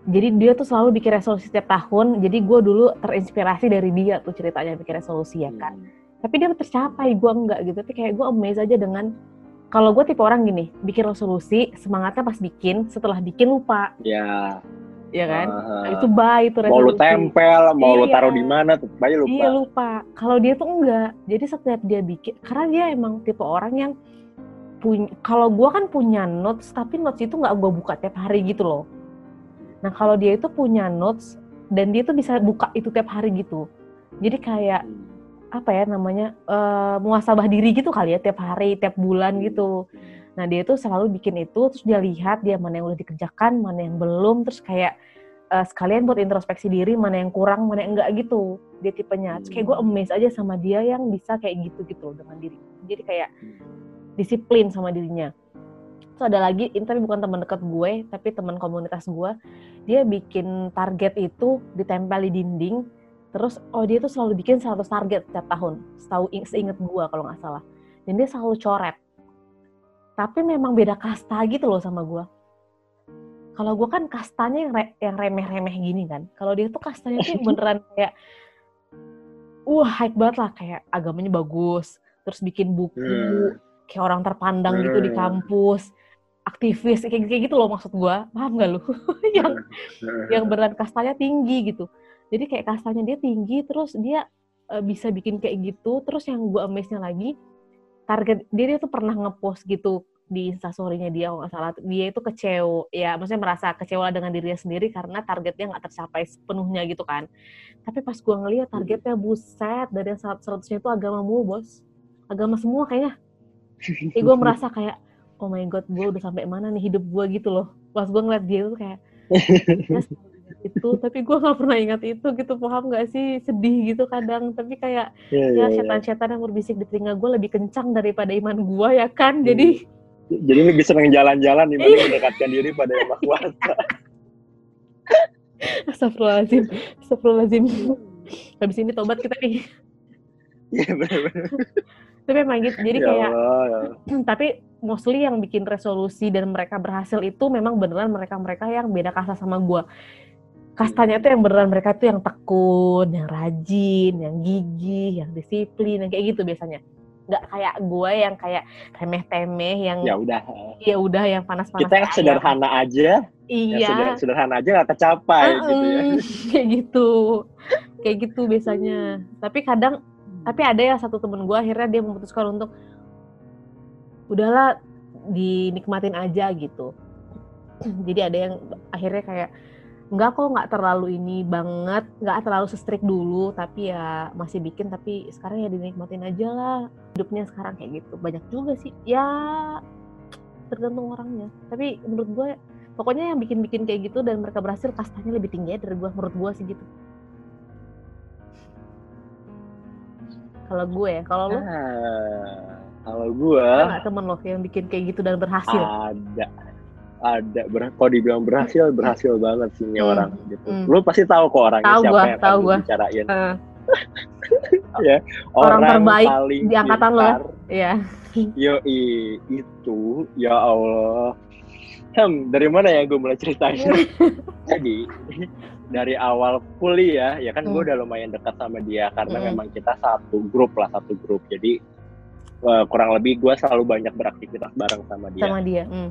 Jadi dia tuh selalu bikin resolusi setiap tahun. Jadi gue dulu terinspirasi dari dia tuh ceritanya bikin resolusi ya kan. Tapi dia tercapai gue enggak gitu. Tapi kayak gue amazed aja dengan kalau gue tipe orang gini bikin resolusi semangatnya pas bikin setelah bikin lupa. Ya. Ya kan aha. itu bye itu mau lu resolusi tempel, mau lu Iya. taruh di mana, tetap aja lupa. Iya lupa. Kalau dia tuh enggak. Jadi setiap dia bikin, karena dia emang tipe orang yang punya. Kalau gua kan punya notes, tapi notes itu nggak gua buka tiap hari gitu loh. Nah kalau dia itu punya notes dan dia tuh bisa buka itu tiap hari gitu. Jadi kayak apa ya namanya eh muasabah diri gitu kali ya tiap hari, tiap bulan gitu. Nah dia tuh selalu bikin itu, terus dia lihat dia mana yang udah dikerjakan, mana yang belum, terus kayak eh, sekalian buat introspeksi diri mana yang kurang, mana yang enggak gitu. Dia tipenya. Terus kayak gue amazed aja sama dia yang bisa kayak gitu gitu dengan diri. Jadi kayak disiplin sama dirinya. Terus ada lagi, ini tapi bukan teman dekat gue, tapi teman komunitas gue. Dia bikin target itu ditempel di dinding. Terus oh dia tuh selalu bikin 100 target setiap tahun. Setahu seinget gue kalau nggak salah. Dan dia selalu coret tapi memang beda kasta gitu loh sama gue. Kalau gue kan kastanya yang, re- yang remeh-remeh gini kan. Kalau dia tuh kastanya tuh beneran kayak, wah hype banget lah kayak agamanya bagus, terus bikin buku, Hmm. kayak orang terpandang gitu di kampus, aktivis kayak kayak gitu loh maksud gue. Paham gak lu? yang yang beneran kastanya tinggi gitu. Jadi kayak kastanya dia tinggi, terus dia eh, bisa bikin kayak gitu. Terus yang gue amaze-nya lagi, target dia, dia tuh pernah ngepost gitu di instastory-nya dia kalau nggak salah. Dia itu kecewa ya maksudnya merasa kecewa dengan dirinya sendiri karena targetnya nggak tercapai sepenuhnya gitu kan. Tapi pas gua ngeliat targetnya buset dari yang seratus seratusnya itu agama mulu bos. Agama semua kayaknya. Jadi gue merasa kayak oh my god gue udah sampai mana nih hidup gue gitu loh. Pas gue ngeliat dia tuh kayak "Yes, itu tapi gue nggak pernah ingat itu gitu paham nggak sih sedih gitu kadang tapi kayak Iya, iya, ya iya. setan-setan yang berbisik di telinga gue lebih kencang daripada iman gue ya kan jadi Jadi lebih seneng jalan-jalan Iya. dibanding mendekatkan diri pada yang maha kuasa. astagfirullahaladzim astagfirullahaladzim habis ini tobat kita nih Iya benar-benar. tapi emang gitu jadi Ya kayak Allah, ya. tapi mostly yang bikin resolusi dan mereka berhasil itu memang beneran mereka-mereka yang beda kasta sama gue kastanya tuh yang beneran mereka tuh yang tekun, yang rajin, yang gigih, yang disiplin, yang kayak gitu biasanya. Nggak kayak gue yang kayak remeh-temeh, yang Ya udah. ya udah yang panas-panas. Kita yang sederhana aja, yang Iya. sederhana, sederhana aja nggak tercapai gitu ya. Kayak gitu kayak gitu biasanya tapi kadang tapi ada ya satu temen gue akhirnya dia memutuskan untuk udahlah dinikmatin aja gitu jadi ada yang akhirnya kayak nggak kok nggak terlalu ini banget nggak terlalu sestrik dulu tapi ya masih bikin tapi sekarang ya dinikmatin aja lah hidupnya sekarang kayak gitu. Banyak juga sih. Ya tergantung orangnya. Tapi menurut gue pokoknya yang bikin-bikin kayak gitu dan mereka berhasil kastanya lebih tinggi ya dari gue menurut gue sih gitu. Kalau gue ya kalau lo Ah, kalau ada nggak temen lo yang bikin kayak gitu dan berhasil? Ada ada ber kalau dibilang berhasil berhasil banget sih ini Hmm, orang gitu hmm. lu pasti tahu kok orangnya Tahu siapa gua, yang tahu akan gua. bicarain Eh, Orang terbaik paling di angkatan lo ya? Iya. Yoi, itu ya Allah. Hmm, dari mana ya gue mulai ceritanya? Jadi dari awal kuliah ya kan gue Hmm. udah lumayan dekat sama dia karena Hmm. memang kita satu grup lah satu grup. Jadi eh, kurang lebih gue selalu banyak beraktivitas bareng sama dia. Sama dia. Hmm.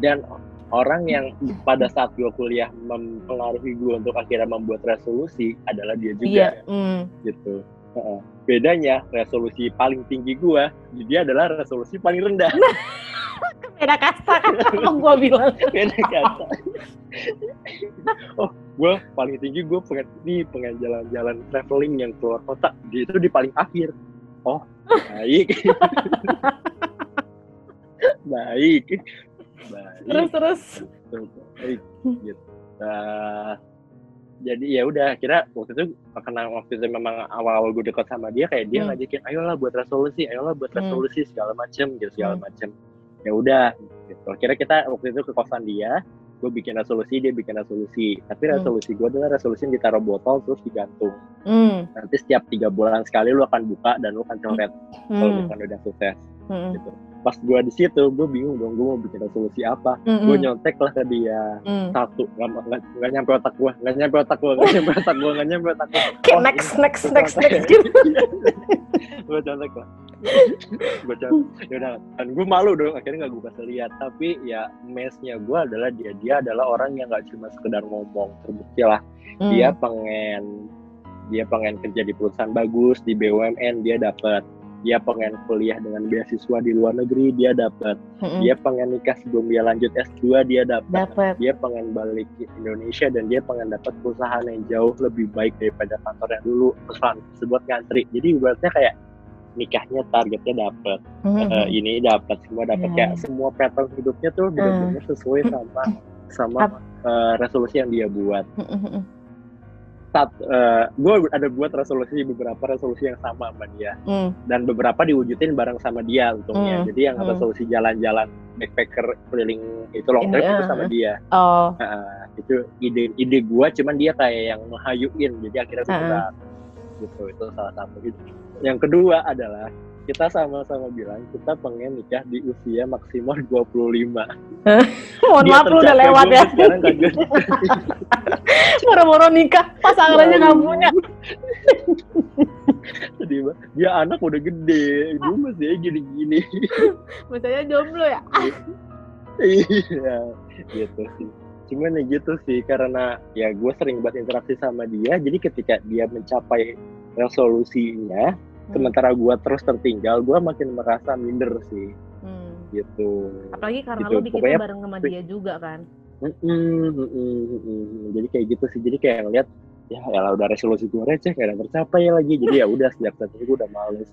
Dan orang yang pada saat gue kuliah mempengaruhi gue untuk akhirnya membuat resolusi adalah dia juga Iya. Hmm. gitu. Bedanya resolusi paling tinggi gue, dia adalah resolusi paling rendah. Beda kasta kan sama gua bilang. beda kata oh gue paling tinggi gue pengen nih pengen jalan-jalan traveling yang keluar kota itu di paling akhir oh baik baik baik Terus terus. Baik gitu Nah, jadi ya udah kira waktu itu karena waktu itu memang awal-awal gue dekat sama dia kayak dia Hmm. ngajakin ayolah buat resolusi ayolah buat Hmm. resolusi segala macem gitu segala Hmm. macem ya udah gitu kira kita waktu itu ke kosan dia gue bikin resolusi dia bikin resolusi tapi Hmm. resolusi gue adalah resolusi yang ditaruh botol terus digantung Hmm. nanti setiap tiga bulan sekali lu akan buka dan lu akan coret kalau Hmm. misalnya udah sukses Hmm. gitu pas gue di situ gue bingung dong gue mau bikin resolusi apa. Hmm. gue nyontek lah ke dia. Hmm. satu nggak nggak nyampe otak gua nggak nyampe otak gua nggak nyampe otak gua nggak nyampe otak Kayak Oh, next, ini- next, next, next gitu. gue contek lah. Gue contek ya udah dan gue malu dong akhirnya nggak gue kasih lihat. Tapi ya mesnya gue adalah dia dia adalah orang yang nggak cuma sekedar ngomong terbukti lah. Hmm. dia pengen dia pengen kerja di perusahaan bagus di BUMN dia dapat dia pengen kuliah dengan beasiswa di luar negeri dia dapat Hmm. dia pengen nikah sebelum dia lanjut S2 dia dapat dia pengen balik ke Indonesia dan dia pengen dapat perusahaan yang jauh lebih baik daripada kantor yang dulu perusahaan tersebut ngantri. Jadi ibaratnya kayak nikahnya targetnya dapat Hmm. Eh, ini dapat semua dapat Iya, kayak semua pattern hidupnya tuh benar-benar sesuai sama sama eh, resolusi yang dia buat. Hmm, hmm, hmm. saat gue ada buat resolusi beberapa resolusi yang sama sama dia Hmm. dan beberapa diwujudin bareng sama dia untungnya Hmm, jadi yang hmm. resolusi jalan-jalan backpacker keliling itu long trip Ini, itu ah, sama dia Oh. Nah, itu ide ide gua cuman dia kayak yang menghayuin jadi akhirnya Ah. berat gitu itu salah satu yang kedua adalah kita sama-sama bilang kita pengen nikah di usia maksimal 25 Mohon maaf lu udah lewat ya. Moro-moro nikah, pasangannya nggak punya. sedih banget. dia anak udah gede gue masih gini-gini Misalnya jomblo ya. iya gitu sih cuman ya gitu sih karena ya gue sering banget interaksi sama dia jadi ketika dia mencapai resolusinya sementara gue terus tertinggal gue makin merasa minder sih. Hmm. gitu. Apalagi karena Gitu, lu bikinnya pokoknya- bareng sama dia juga kan. Jadi kayak gitu sih. Jadi kayak ngeliat ya ya udah resolusi gue receh kayak udah tercapai lagi. Jadi ya udah sejak saat itu gue udah males.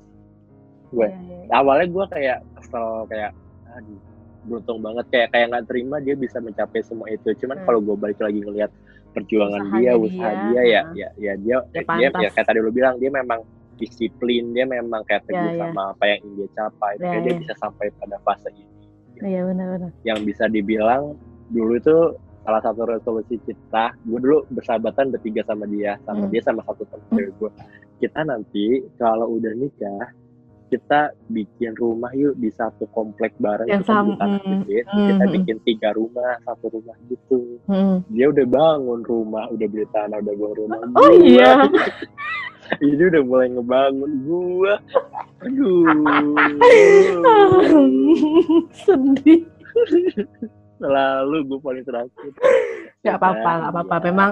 Gue Iya, iya, iya. awalnya gue kayak kesel kayak aduh beruntung banget. Kayak kayak nggak terima dia bisa mencapai semua itu. Cuman Hmm. kalau gue balik lagi ngelihat perjuangan Usahanya dia dia, usaha dia ya ya ya dia Ya, dia ya kayak tadi lu bilang dia memang disiplin dia memang kayak teguh Ya, ya. sama apa yang ingin dia capai Ya, makanya dia ya. bisa sampai pada fase ini Iya benar-benar. yang bisa dibilang dulu itu salah satu resolusi kita gue dulu bersahabatan bertiga sama dia sama Hmm. dia sama satu teman cewek gue kita nanti kalau udah nikah kita bikin rumah yuk di satu komplek bareng Yang beli sama, gede, hmm, kita hmm. bikin tiga rumah satu rumah gitu Hmm. dia udah bangun rumah udah beli tanah udah bangun rumah Oh Gua- iya. ini udah mulai ngebangun gua aduh Sedih. selalu gue paling terakhir Gak apa-apa, Ya, gak apa-apa. ya. Memang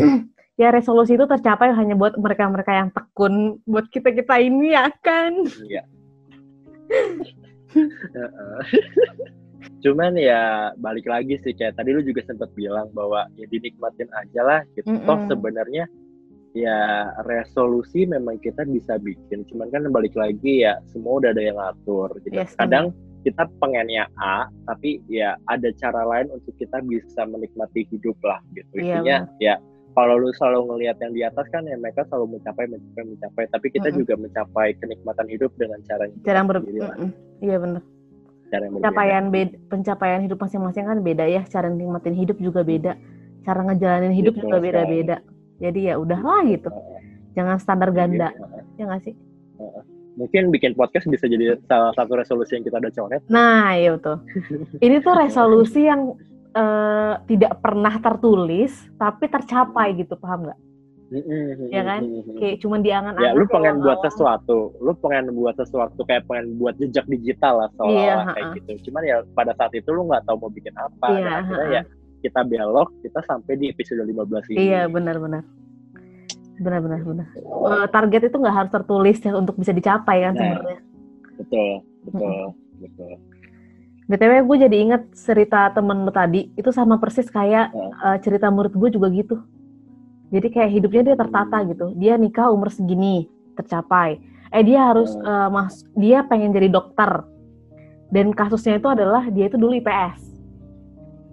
ya resolusi itu tercapai hanya buat mereka-mereka yang tekun, buat kita-kita ini ya kan. Iya. Cuman ya balik lagi sih kayak tadi lu juga sempat bilang bahwa ya dinikmatin aja lah gitu. Toh Mm-mm. sebenarnya ya resolusi memang kita bisa bikin. Cuman kan balik lagi ya semua udah ada yang ngatur. Gitu. Yes, Kadang kita pengennya A, tapi ya ada cara lain untuk kita bisa menikmati hidup lah gitu. Iya, Intinya ya kalau lu selalu ngelihat yang di atas kan ya mereka selalu mencapai mencapai mencapai tapi kita Mm-mm. juga mencapai kenikmatan hidup dengan caranya kita Jarang ber... sendiri lah. Mm-mm. Iya benar. cara yang berbeda. pencapaian beda, pencapaian hidup masing-masing kan beda ya cara nikmatin hidup juga beda cara ngejalanin hidup Betul juga beda-beda jadi ya udahlah gitu jangan standar ganda Mungkin, ya nggak sih mungkin bikin podcast bisa jadi salah satu resolusi yang kita udah coret. nah iya betul ini tuh resolusi yang eh, tidak pernah tertulis tapi tercapai gitu paham nggak Ya kan? kayak cuman di angan-angan Ya, lu kayak pengen buat sesuatu, lu pengen buat sesuatu kayak pengen buat jejak digital lah Iya, kayak ha-ha. gitu. Cuman ya pada saat itu lu nggak tahu mau bikin apa. Iya, Dan akhirnya ha-ha. ya kita belok, kita sampai di episode 15 ini. iya benar-benar benar-benar benar Eh, target itu nggak harus tertulis ya untuk bisa dicapai kan Nah. sebenarnya. Betul, betul, betul. btw gue jadi inget cerita temen lu tadi itu sama persis kayak eh, cerita murid gue juga gitu. Jadi kayak hidupnya dia tertata gitu. Dia nikah umur segini tercapai. Eh dia harus eh, mas dia pengen jadi dokter. Dan kasusnya itu adalah dia itu dulu IPS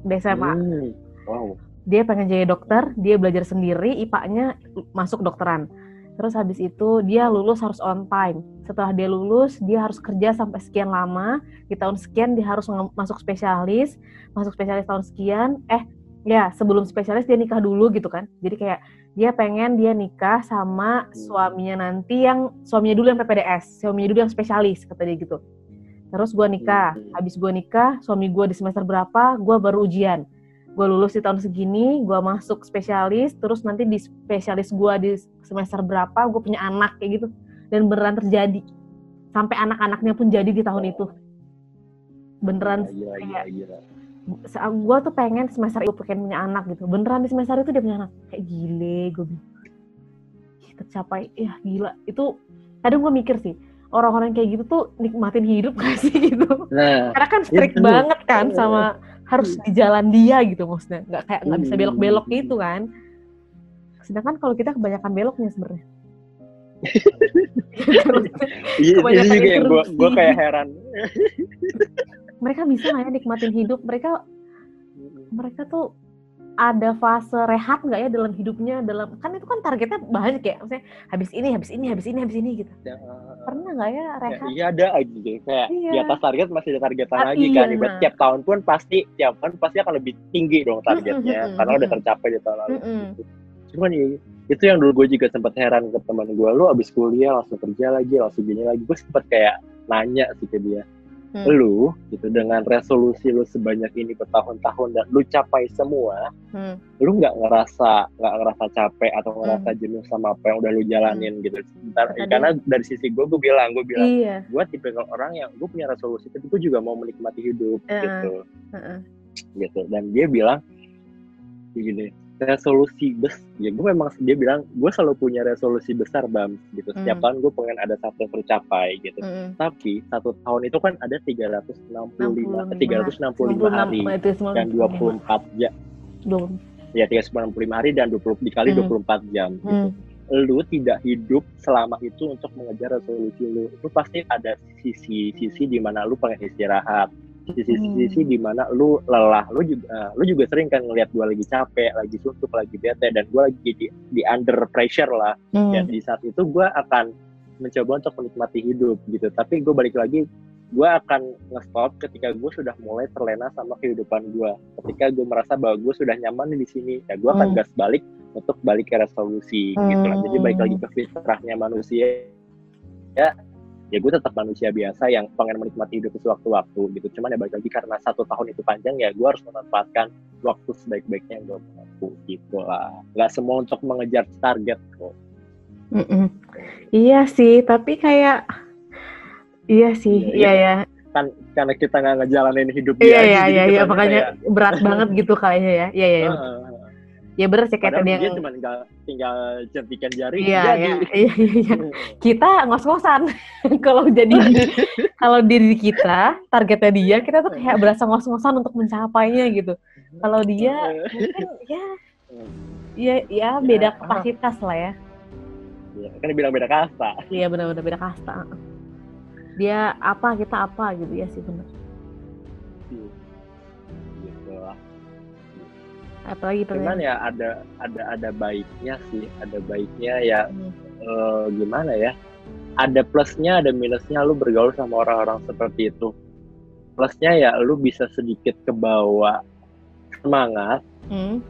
di SMA Hmm, Wow. dia pengen jadi dokter, dia belajar sendiri, IPA-nya masuk dokteran. Terus habis itu dia lulus harus on time. Setelah dia lulus, dia harus kerja sampai sekian lama. Di tahun sekian dia harus masuk spesialis, masuk spesialis tahun sekian. Eh, ya sebelum spesialis dia nikah dulu gitu kan. Jadi kayak dia pengen dia nikah sama suaminya nanti yang suaminya dulu yang PPDS, suaminya dulu yang spesialis kata dia gitu. Terus gua nikah, Hmm. habis gua nikah, suami gua di semester berapa, gua baru ujian. Gue lulus di tahun segini, gue masuk spesialis, terus nanti di spesialis gue di semester berapa, gue punya anak kayak gitu, dan beneran terjadi, sampai anak-anaknya pun jadi di tahun itu, beneran. Gila, gila, gila. Gue tuh pengen semester itu pengen punya anak gitu, beneran di semester itu dia punya anak, kayak gile, gue bilang, tercapai, ya gila, itu kadang gue mikir sih, orang-orang kayak gitu tuh nikmatin hidup gak sih gitu, Nah, karena kan strict bener. banget kan sama harus di jalan dia gitu maksudnya. Nggak kayak nggak bisa Hmm. belok-belok gitu kan. Sedangkan kalau kita kebanyakan beloknya sebenarnya. Ini Kebanyakan juga yang gue gue kayak heran. mereka bisa nggak ya nikmatin hidup? Mereka mereka tuh ada fase rehat nggak ya dalam hidupnya? Dalam kan itu kan targetnya banyak ya. Maksudnya habis ini habis ini habis ini habis ini gitu. Ya, pernah nggak ya Ya, rehat iya ada aja gitu. kayak Iya. di atas target masih ada targetan Ah, lagi iya, kan Ibarat nah. tiap tahun pun pasti tiap tahun pasti akan lebih tinggi dong targetnya mm, karena udah mm. tercapai di tahun lalu Mm-mm. gitu. cuman ya, itu yang dulu gue juga sempat heran ke teman gue lu abis kuliah langsung kerja lagi langsung gini lagi gue sempat kayak nanya sih ke dia Hmm. lu gitu dengan resolusi lu sebanyak ini bertahun-tahun dan lu capai semua Hmm. lu nggak ngerasa nggak ngerasa capek atau Hmm. ngerasa jenuh sama apa yang udah lu jalanin gitu Bentar, Kata karena dari sisi gue gue bilang gue bilang iya gue tipe orang yang gue punya resolusi tapi gue juga mau menikmati hidup Eh, gitu Heeh. gitu dan dia bilang gini resolusi bes ya gue memang dia bilang gue selalu punya resolusi besar bam gitu setiap Hmm. tahun gue pengen ada satu yang tercapai gitu Mm-mm. tapi satu tahun itu kan ada 365 65. 365 hari 96, itu semua dan 24 jam ya 365 hari dan 20 dikali Hmm. 24 jam gitu Hmm. lu tidak hidup selama itu untuk mengejar resolusi lu. Lu pasti ada sisi-sisi di mana lu pengen istirahat, sisi-sisi Hmm. di mana lu lelah. Lu juga eh, lu juga sering kan ngelihat gua lagi capek, lagi suntuk, lagi bete dan gua lagi di, di under pressure lah. Hmm. Ya di saat itu gua akan mencoba untuk menikmati hidup gitu. Tapi gue balik lagi gua akan nge-stop ketika gue sudah mulai terlena sama kehidupan gua. Ketika gue merasa bahwa gue sudah nyaman di sini, ya gue akan Hmm. gas balik untuk balik ke resolusi gitu lah. Jadi balik Hmm. lagi ke fitrahnya manusia ya ya gue tetap manusia biasa yang pengen menikmati hidup sewaktu-waktu gitu. Cuman ya balik lagi karena satu tahun itu panjang ya gue harus memanfaatkan waktu sebaik-baiknya yang gue mampu gitu lah. Gak semua untuk mengejar target kok. Mm-mm. Iya sih, tapi kayak iya sih, Iya, iya ya, Kan karena kita nggak ngejalanin hidup iya dia iya jadi iya, iya kesannya makanya kayak, berat banget gitu kayaknya ya, iya iya, iya. "Ah, ya bener sih kayak tadi dia yang, cuma tinggal, tinggal jentikan jari iya jadi. iya iya iya, iya. kita ngos-ngosan kalau jadi kalau diri kita targetnya dia kita tuh kayak berasa ngos-ngosan untuk mencapainya gitu. Kalau dia mungkin ya ya ya beda Ya. kapasitas lah ya. Ya, kan dibilang beda kasta. Iya benar-benar beda kasta. Dia apa kita apa gitu ya sih benar. Apalagi Cuman ya ada ada ada baiknya sih, ada baiknya ya Hmm. eh, gimana ya? Ada plusnya, ada minusnya lu bergaul sama orang-orang seperti itu. plusnya ya lu bisa sedikit kebawa semangat Hmm.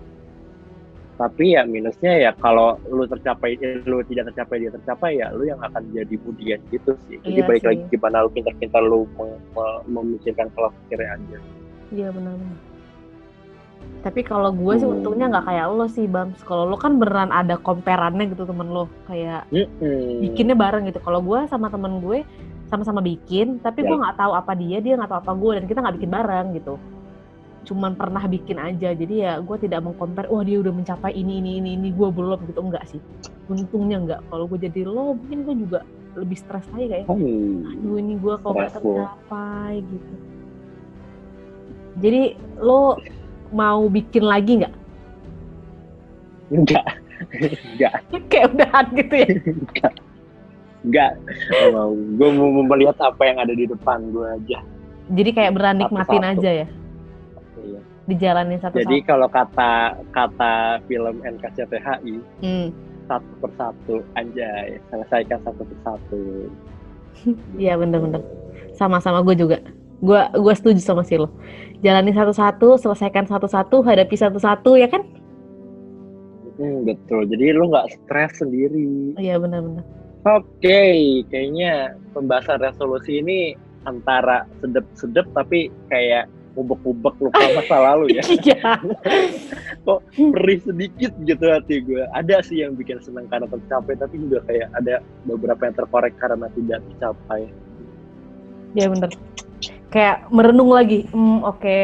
tapi ya minusnya ya kalau lu tercapai lu tidak tercapai dia tercapai ya lu yang akan jadi kemudian gitu sih jadi Iya balik sih. lagi gimana lu pintar-pintar lu mem- mem- memikirkan pola pikirnya aja Iya benar-benar. Tapi kalau gue sih untungnya nggak kayak lo sih Bams. Kalau lo kan beneran ada komperannya gitu temen lo, kayak bikinnya bareng gitu. Kalau gue sama temen gue sama-sama bikin, tapi gue Ya. nggak tahu apa dia, dia nggak tahu apa gue, dan kita nggak bikin bareng gitu. Cuman pernah bikin aja, jadi ya gue tidak mengcompare, wah dia udah mencapai ini ini ini ini gue belum gitu enggak sih. Untungnya enggak. Kalau gue jadi lo, mungkin gue juga lebih stres lagi kayak, Hmm. aduh ini gue kok nggak tercapai gitu. Jadi lo mau bikin lagi nggak? enggak enggak Kayak udahan gitu ya? enggak mau gue mau melihat apa yang ada di depan gue aja Jadi kayak beran nikmatin Satu-satu. aja ya, Iya. dijalanin satu-satu. jadi kalau kata kata film NKCTHI Hmm, satu persatu anjay selesaikan satu persatu Iya bener-bener. Sama-sama gue juga. Gue gue setuju sama si lo. Jalani satu-satu, selesaikan satu-satu, hadapi satu-satu ya kan? Hmm, betul jadi lu nggak stres sendiri Iya benar-benar. Oke, kayaknya pembahasan resolusi ini antara sedep-sedep tapi kayak ubek-ubek lupa masa lalu ya. Iya. Perih sedikit gitu hati gue. Ada sih yang bikin senang karena tercapai, tapi juga kayak ada beberapa yang terkorek karena tidak tercapai. Iya bener. Kayak merenung lagi. Hmm, oke.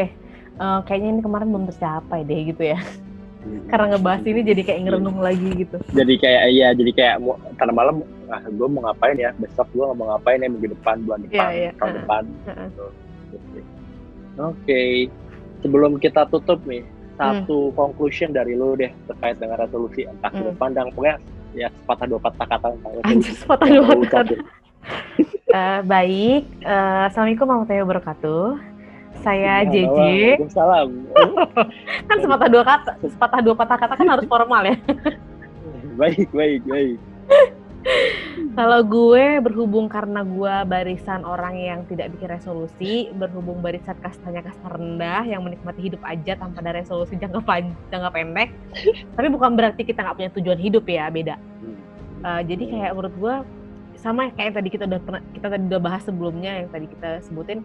Eh, kayaknya ini kemarin belum tercapai deh gitu ya. Karena ngebahas ini jadi kayak ngerenung lagi gitu. Jadi kayak iya, jadi kayak tadi malam, ah gue mau ngapain ya? Besok gue mau ngapain ya minggu depan, bulan depan, Iya, iya. tahun depan. Heeh. Gitu. Oke, sebelum kita tutup nih, Hmm. satu conclusion dari lu deh terkait dengan resolusi entah Hmm. pandang pokoknya ya sepatah dua patah kata tentang resolusi. Anjir, sepatah dua patah ucapin. Eh, baik, Eh, Assalamualaikum warahmatullahi wabarakatuh. Saya Ya, JJ. Waalaikumsalam. Kan sepatah dua kata, sepatah dua patah kata kan harus formal ya. baik, baik, baik. Kalau gue berhubung karena gue barisan orang yang tidak bikin resolusi, berhubung barisan kastanya kasta rendah yang menikmati hidup aja tanpa ada resolusi jangka pan jangka pendek. Tapi bukan berarti kita nggak punya tujuan hidup ya, beda. Uh, jadi kayak menurut gue sama kayak yang tadi kita udah pernah kita tadi udah bahas sebelumnya yang tadi kita sebutin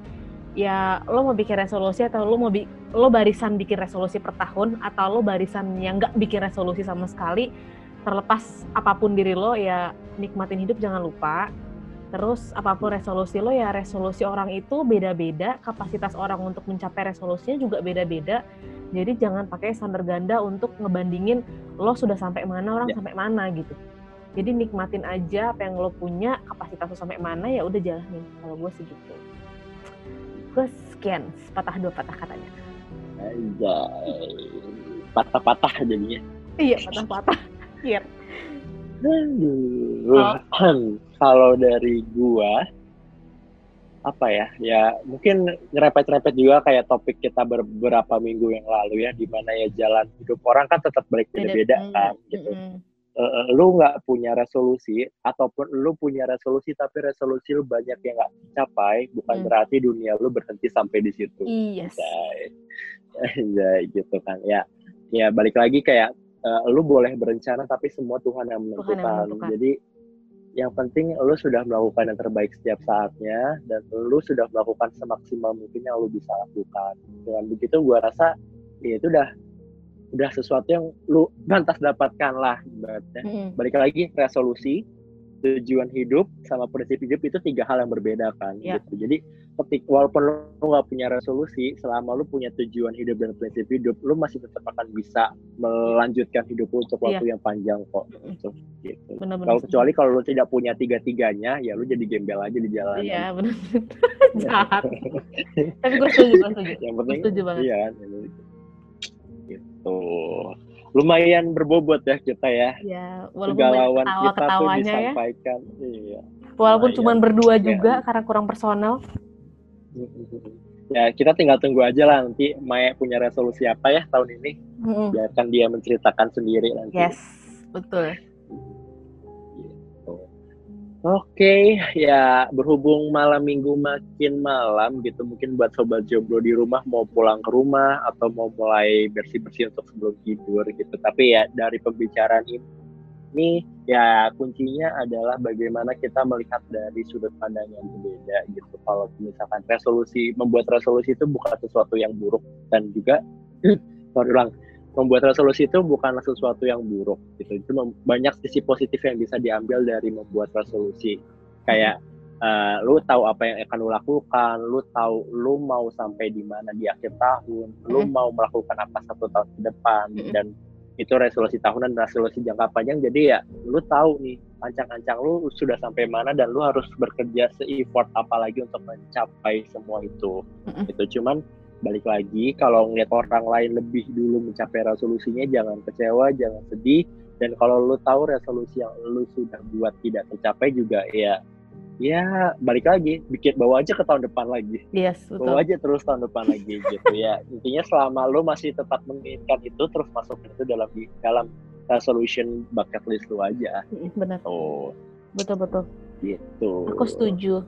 ya lo mau bikin resolusi atau lo mau bi lo barisan bikin resolusi per tahun atau lo barisan yang nggak bikin resolusi sama sekali terlepas apa pun diri lo ya nikmatin hidup jangan lupa. Terus apa pun resolusi lo ya resolusi orang itu beda-beda kapasitas orang untuk mencapai resolusinya juga beda-beda. Jadi jangan pakai standar ganda untuk ngebandingin lo sudah sampai mana orang Ya. sampai mana gitu jadi nikmatin aja apa yang lo punya kapasitas lo sampai mana ya udah jalanin kalau gue segitu gue sekian patah dua patah katanya Anjay. Patah-patah jadinya. iya patah-patah iya Aduh. Kalau dari gua apa ya? Ya mungkin ngerepet-repet juga kayak topik kita beberapa minggu yang lalu ya, di mana ya jalan hidup orang kan tetap beda-beda kan, gitu. Mm-mm. Eh, eh, lu nggak punya resolusi ataupun lu punya resolusi tapi resolusi lu banyak yang nggak tercapai, bukan Hmm. berarti dunia lu berhenti sampai di situ. Yes. Anjay, gitu kan. Ya, ya balik lagi kayak eh, lu boleh berencana tapi semua Tuhan yang menentukan. Tuhan yang menentukan. Jadi yang penting lu sudah melakukan yang terbaik setiap saatnya dan lu sudah melakukan semaksimal mungkin yang lu bisa lakukan. Dengan begitu gua rasa ya itu udah udah sesuatu yang lu pantas dapatkan lah ibaratnya. Mm-mm. Balik lagi resolusi, tujuan hidup sama prinsip hidup itu tiga hal yang berbeda kan Ya. gitu. Jadi ketik walaupun lu nggak punya resolusi, selama lu punya tujuan hidup dan prinsip hidup, lu masih tetap akan bisa melanjutkan hidup lu untuk waktu yang panjang kok. Gitu. gitu. Kalau kecuali kalau lu tidak punya tiga-tiganya, ya lu jadi gembel aja di jalan. Iya benar. Jahat. Tapi gue setuju, gue setuju. Yang Gue penting setuju banget. iya Gitu. Lumayan berbobot ya kita ya. Ya, walaupun banyak Kegalauan kita tuh ya. disampaikan. Iya. Walaupun cuma berdua Ya. juga karena kurang personal. Ya kita tinggal tunggu aja lah nanti Maya punya resolusi apa ya tahun ini. Mm-mm. Biarkan dia menceritakan sendiri nanti. Yes, betul. Oke, ya berhubung malam minggu makin malam gitu, mungkin buat sobat jomblo di rumah mau pulang ke rumah atau mau mulai bersih-bersih untuk sebelum tidur gitu. Tapi ya dari pembicaraan ini, ya kuncinya adalah bagaimana kita melihat dari sudut pandang yang berbeda gitu. Kalau misalkan resolusi, membuat resolusi itu bukan sesuatu yang buruk dan juga, sorry ulang, membuat resolusi itu bukanlah sesuatu yang buruk gitu. Itu banyak sisi positif yang bisa diambil dari membuat resolusi. Kayak uh, lu tahu apa yang akan lu lakukan lu tahu lu mau sampai di mana di akhir tahun lu mau melakukan apa satu tahun ke depan dan itu resolusi tahunan dan resolusi jangka panjang. Jadi ya lu tahu nih ancang-ancang lu sudah sampai mana dan lu harus bekerja se-effort apalagi untuk mencapai semua itu. Itu cuman balik lagi kalau ngeliat orang lain lebih dulu mencapai resolusinya jangan kecewa jangan sedih. Dan kalau lu tahu resolusi yang lu sudah buat tidak tercapai juga ya ya balik lagi bikin bawa aja ke tahun depan lagi. Yes, betul. bawa aja terus tahun depan lagi gitu ya. Intinya selama lu masih tetap menginginkan itu terus masuk itu dalam dalam resolution bucket list lu aja. Benar. Oh. Betul betul. Gitu. Aku setuju.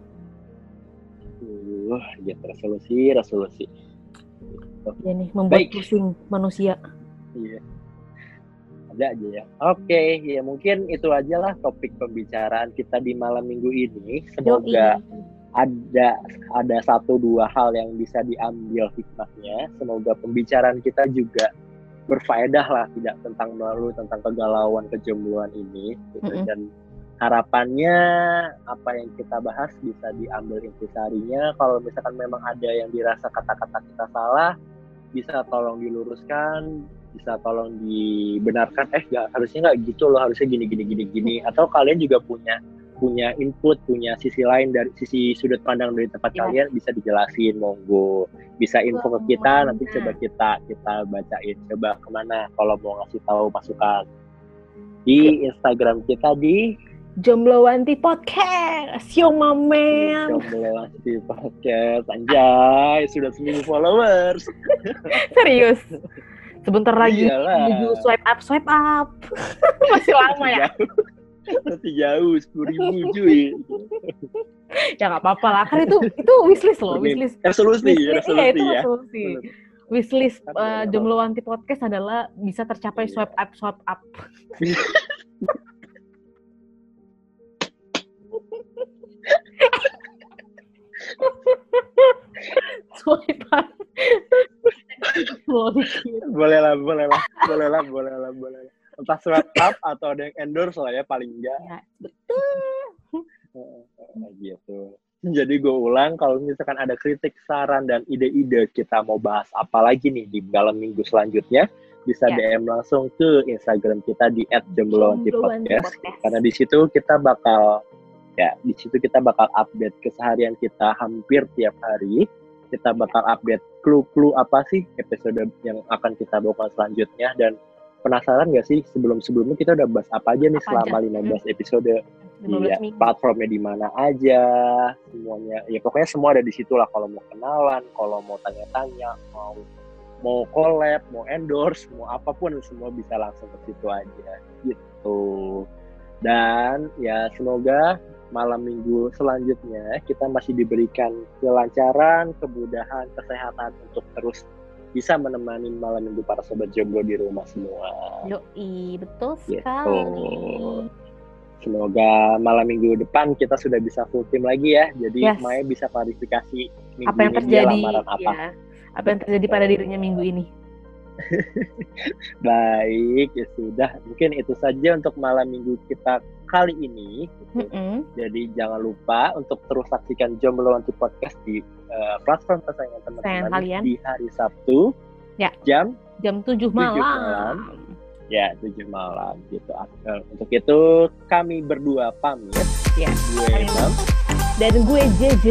Uh ya resolusi resolusi Iya nih, membuat Baik. pusing manusia. Iya. Ada aja ya. Oke, ya mungkin itu aja lah topik pembicaraan kita di malam minggu ini. Semoga Yoi. ada ada satu dua hal yang bisa diambil hikmahnya. Semoga pembicaraan kita juga berfaedah lah, tidak tentang malu, tentang kegalauan, kejombloan ini. Gitu. Mm-mm. Dan harapannya apa yang kita bahas bisa diambil intisarinya. Kalau misalkan memang ada yang dirasa kata-kata kita salah, bisa tolong diluruskan, bisa tolong dibenarkan. Eh, nggak harusnya nggak gitu loh, harusnya gini gini gini gini. Atau kalian juga punya punya input, punya sisi lain dari sisi sudut pandang dari tempat Ya. kalian bisa dijelasin, monggo. Bisa info ke kita, nanti Semuanya. coba kita kita bacain. Coba ke mana kalau mau ngasih tahu masukan di Instagram kita di Jomblowanti Podcast, yo mamen. Jomblo di podcast anjay sudah seminggu followers Serius. Sebentar lagi Iyalah. menuju swipe up, swipe up. Masih lama ya? Masih jauh sepuluh ribu cuy Ya nggak apa-apa lah. Kan itu itu wishlist loh, wishlist. resolusi Wishlist, iya resolusi itu ya resolusi. Bener. Wishlist Kan uh, bener. Jomblowanti Podcast adalah bisa tercapai Iya. swipe up, swipe up. Swipe up. Slow dikit. boleh lah boleh lah boleh lah boleh lah boleh lah entah swipe up atau ada yang endorse lah ya paling enggak Ya, betul. Nah, gitu jadi gue ulang kalau misalkan ada kritik saran dan ide-ide kita mau bahas apa lagi nih di dalam minggu selanjutnya bisa Ya. DM langsung ke Instagram kita di @jomblowanti Jomblowanti podcast Podcast. karena di situ kita bakal ya di situ kita bakal update keseharian kita hampir tiap hari kita bakal update clue-clue apa sih episode yang akan kita bawakan selanjutnya dan penasaran gak sih sebelum-sebelumnya kita udah bahas apa aja nih Apa selama aja? 15 episode 15 Iya, minggu. platformnya di mana aja, semuanya. Ya pokoknya semua ada di situ lah. Kalau mau kenalan, kalau mau tanya-tanya, mau mau collab, mau endorse, mau apa pun semua bisa langsung ke situ aja. Gitu. Dan ya semoga malam minggu selanjutnya kita masih diberikan kelancaran, kemudahan, kesehatan untuk terus bisa menemani malam minggu para sobat jomblo di rumah semua. Yoi, betul Gitu. sekali. Semoga malam minggu depan kita sudah bisa full tim lagi ya. Jadi Yes. Maya bisa klarifikasi minggu Apa yang ini terjadi? lamaran apa. Ya, apa yang terjadi pada dirinya minggu ini? Baik, ya sudah. Mungkin itu saja untuk malam minggu kita kali ini. gitu. Mm-mm. Jadi jangan lupa untuk terus saksikan Jomblo Anti Podcast di eh, platform kesayangan teman-teman di hari Sabtu Ya. jam Jam 7 malam. malam. ya 7 malam gitu. Eh, Untuk itu kami berdua pamit. Ya. Gue Imam. Dan gue JJ.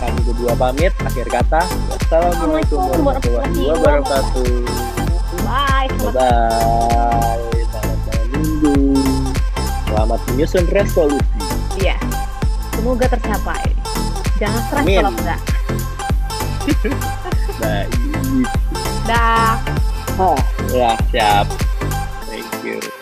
kami berdua pamit akhir kata wassalamualaikum Assalamualaikum warahmatullahi warahmatullahi wabarakatuh Bye. bye selamat menyusun resolusi Iya. Semoga tercapai. Jangan stres Amin. kalau enggak. baik Dah. ah, ya siap thank you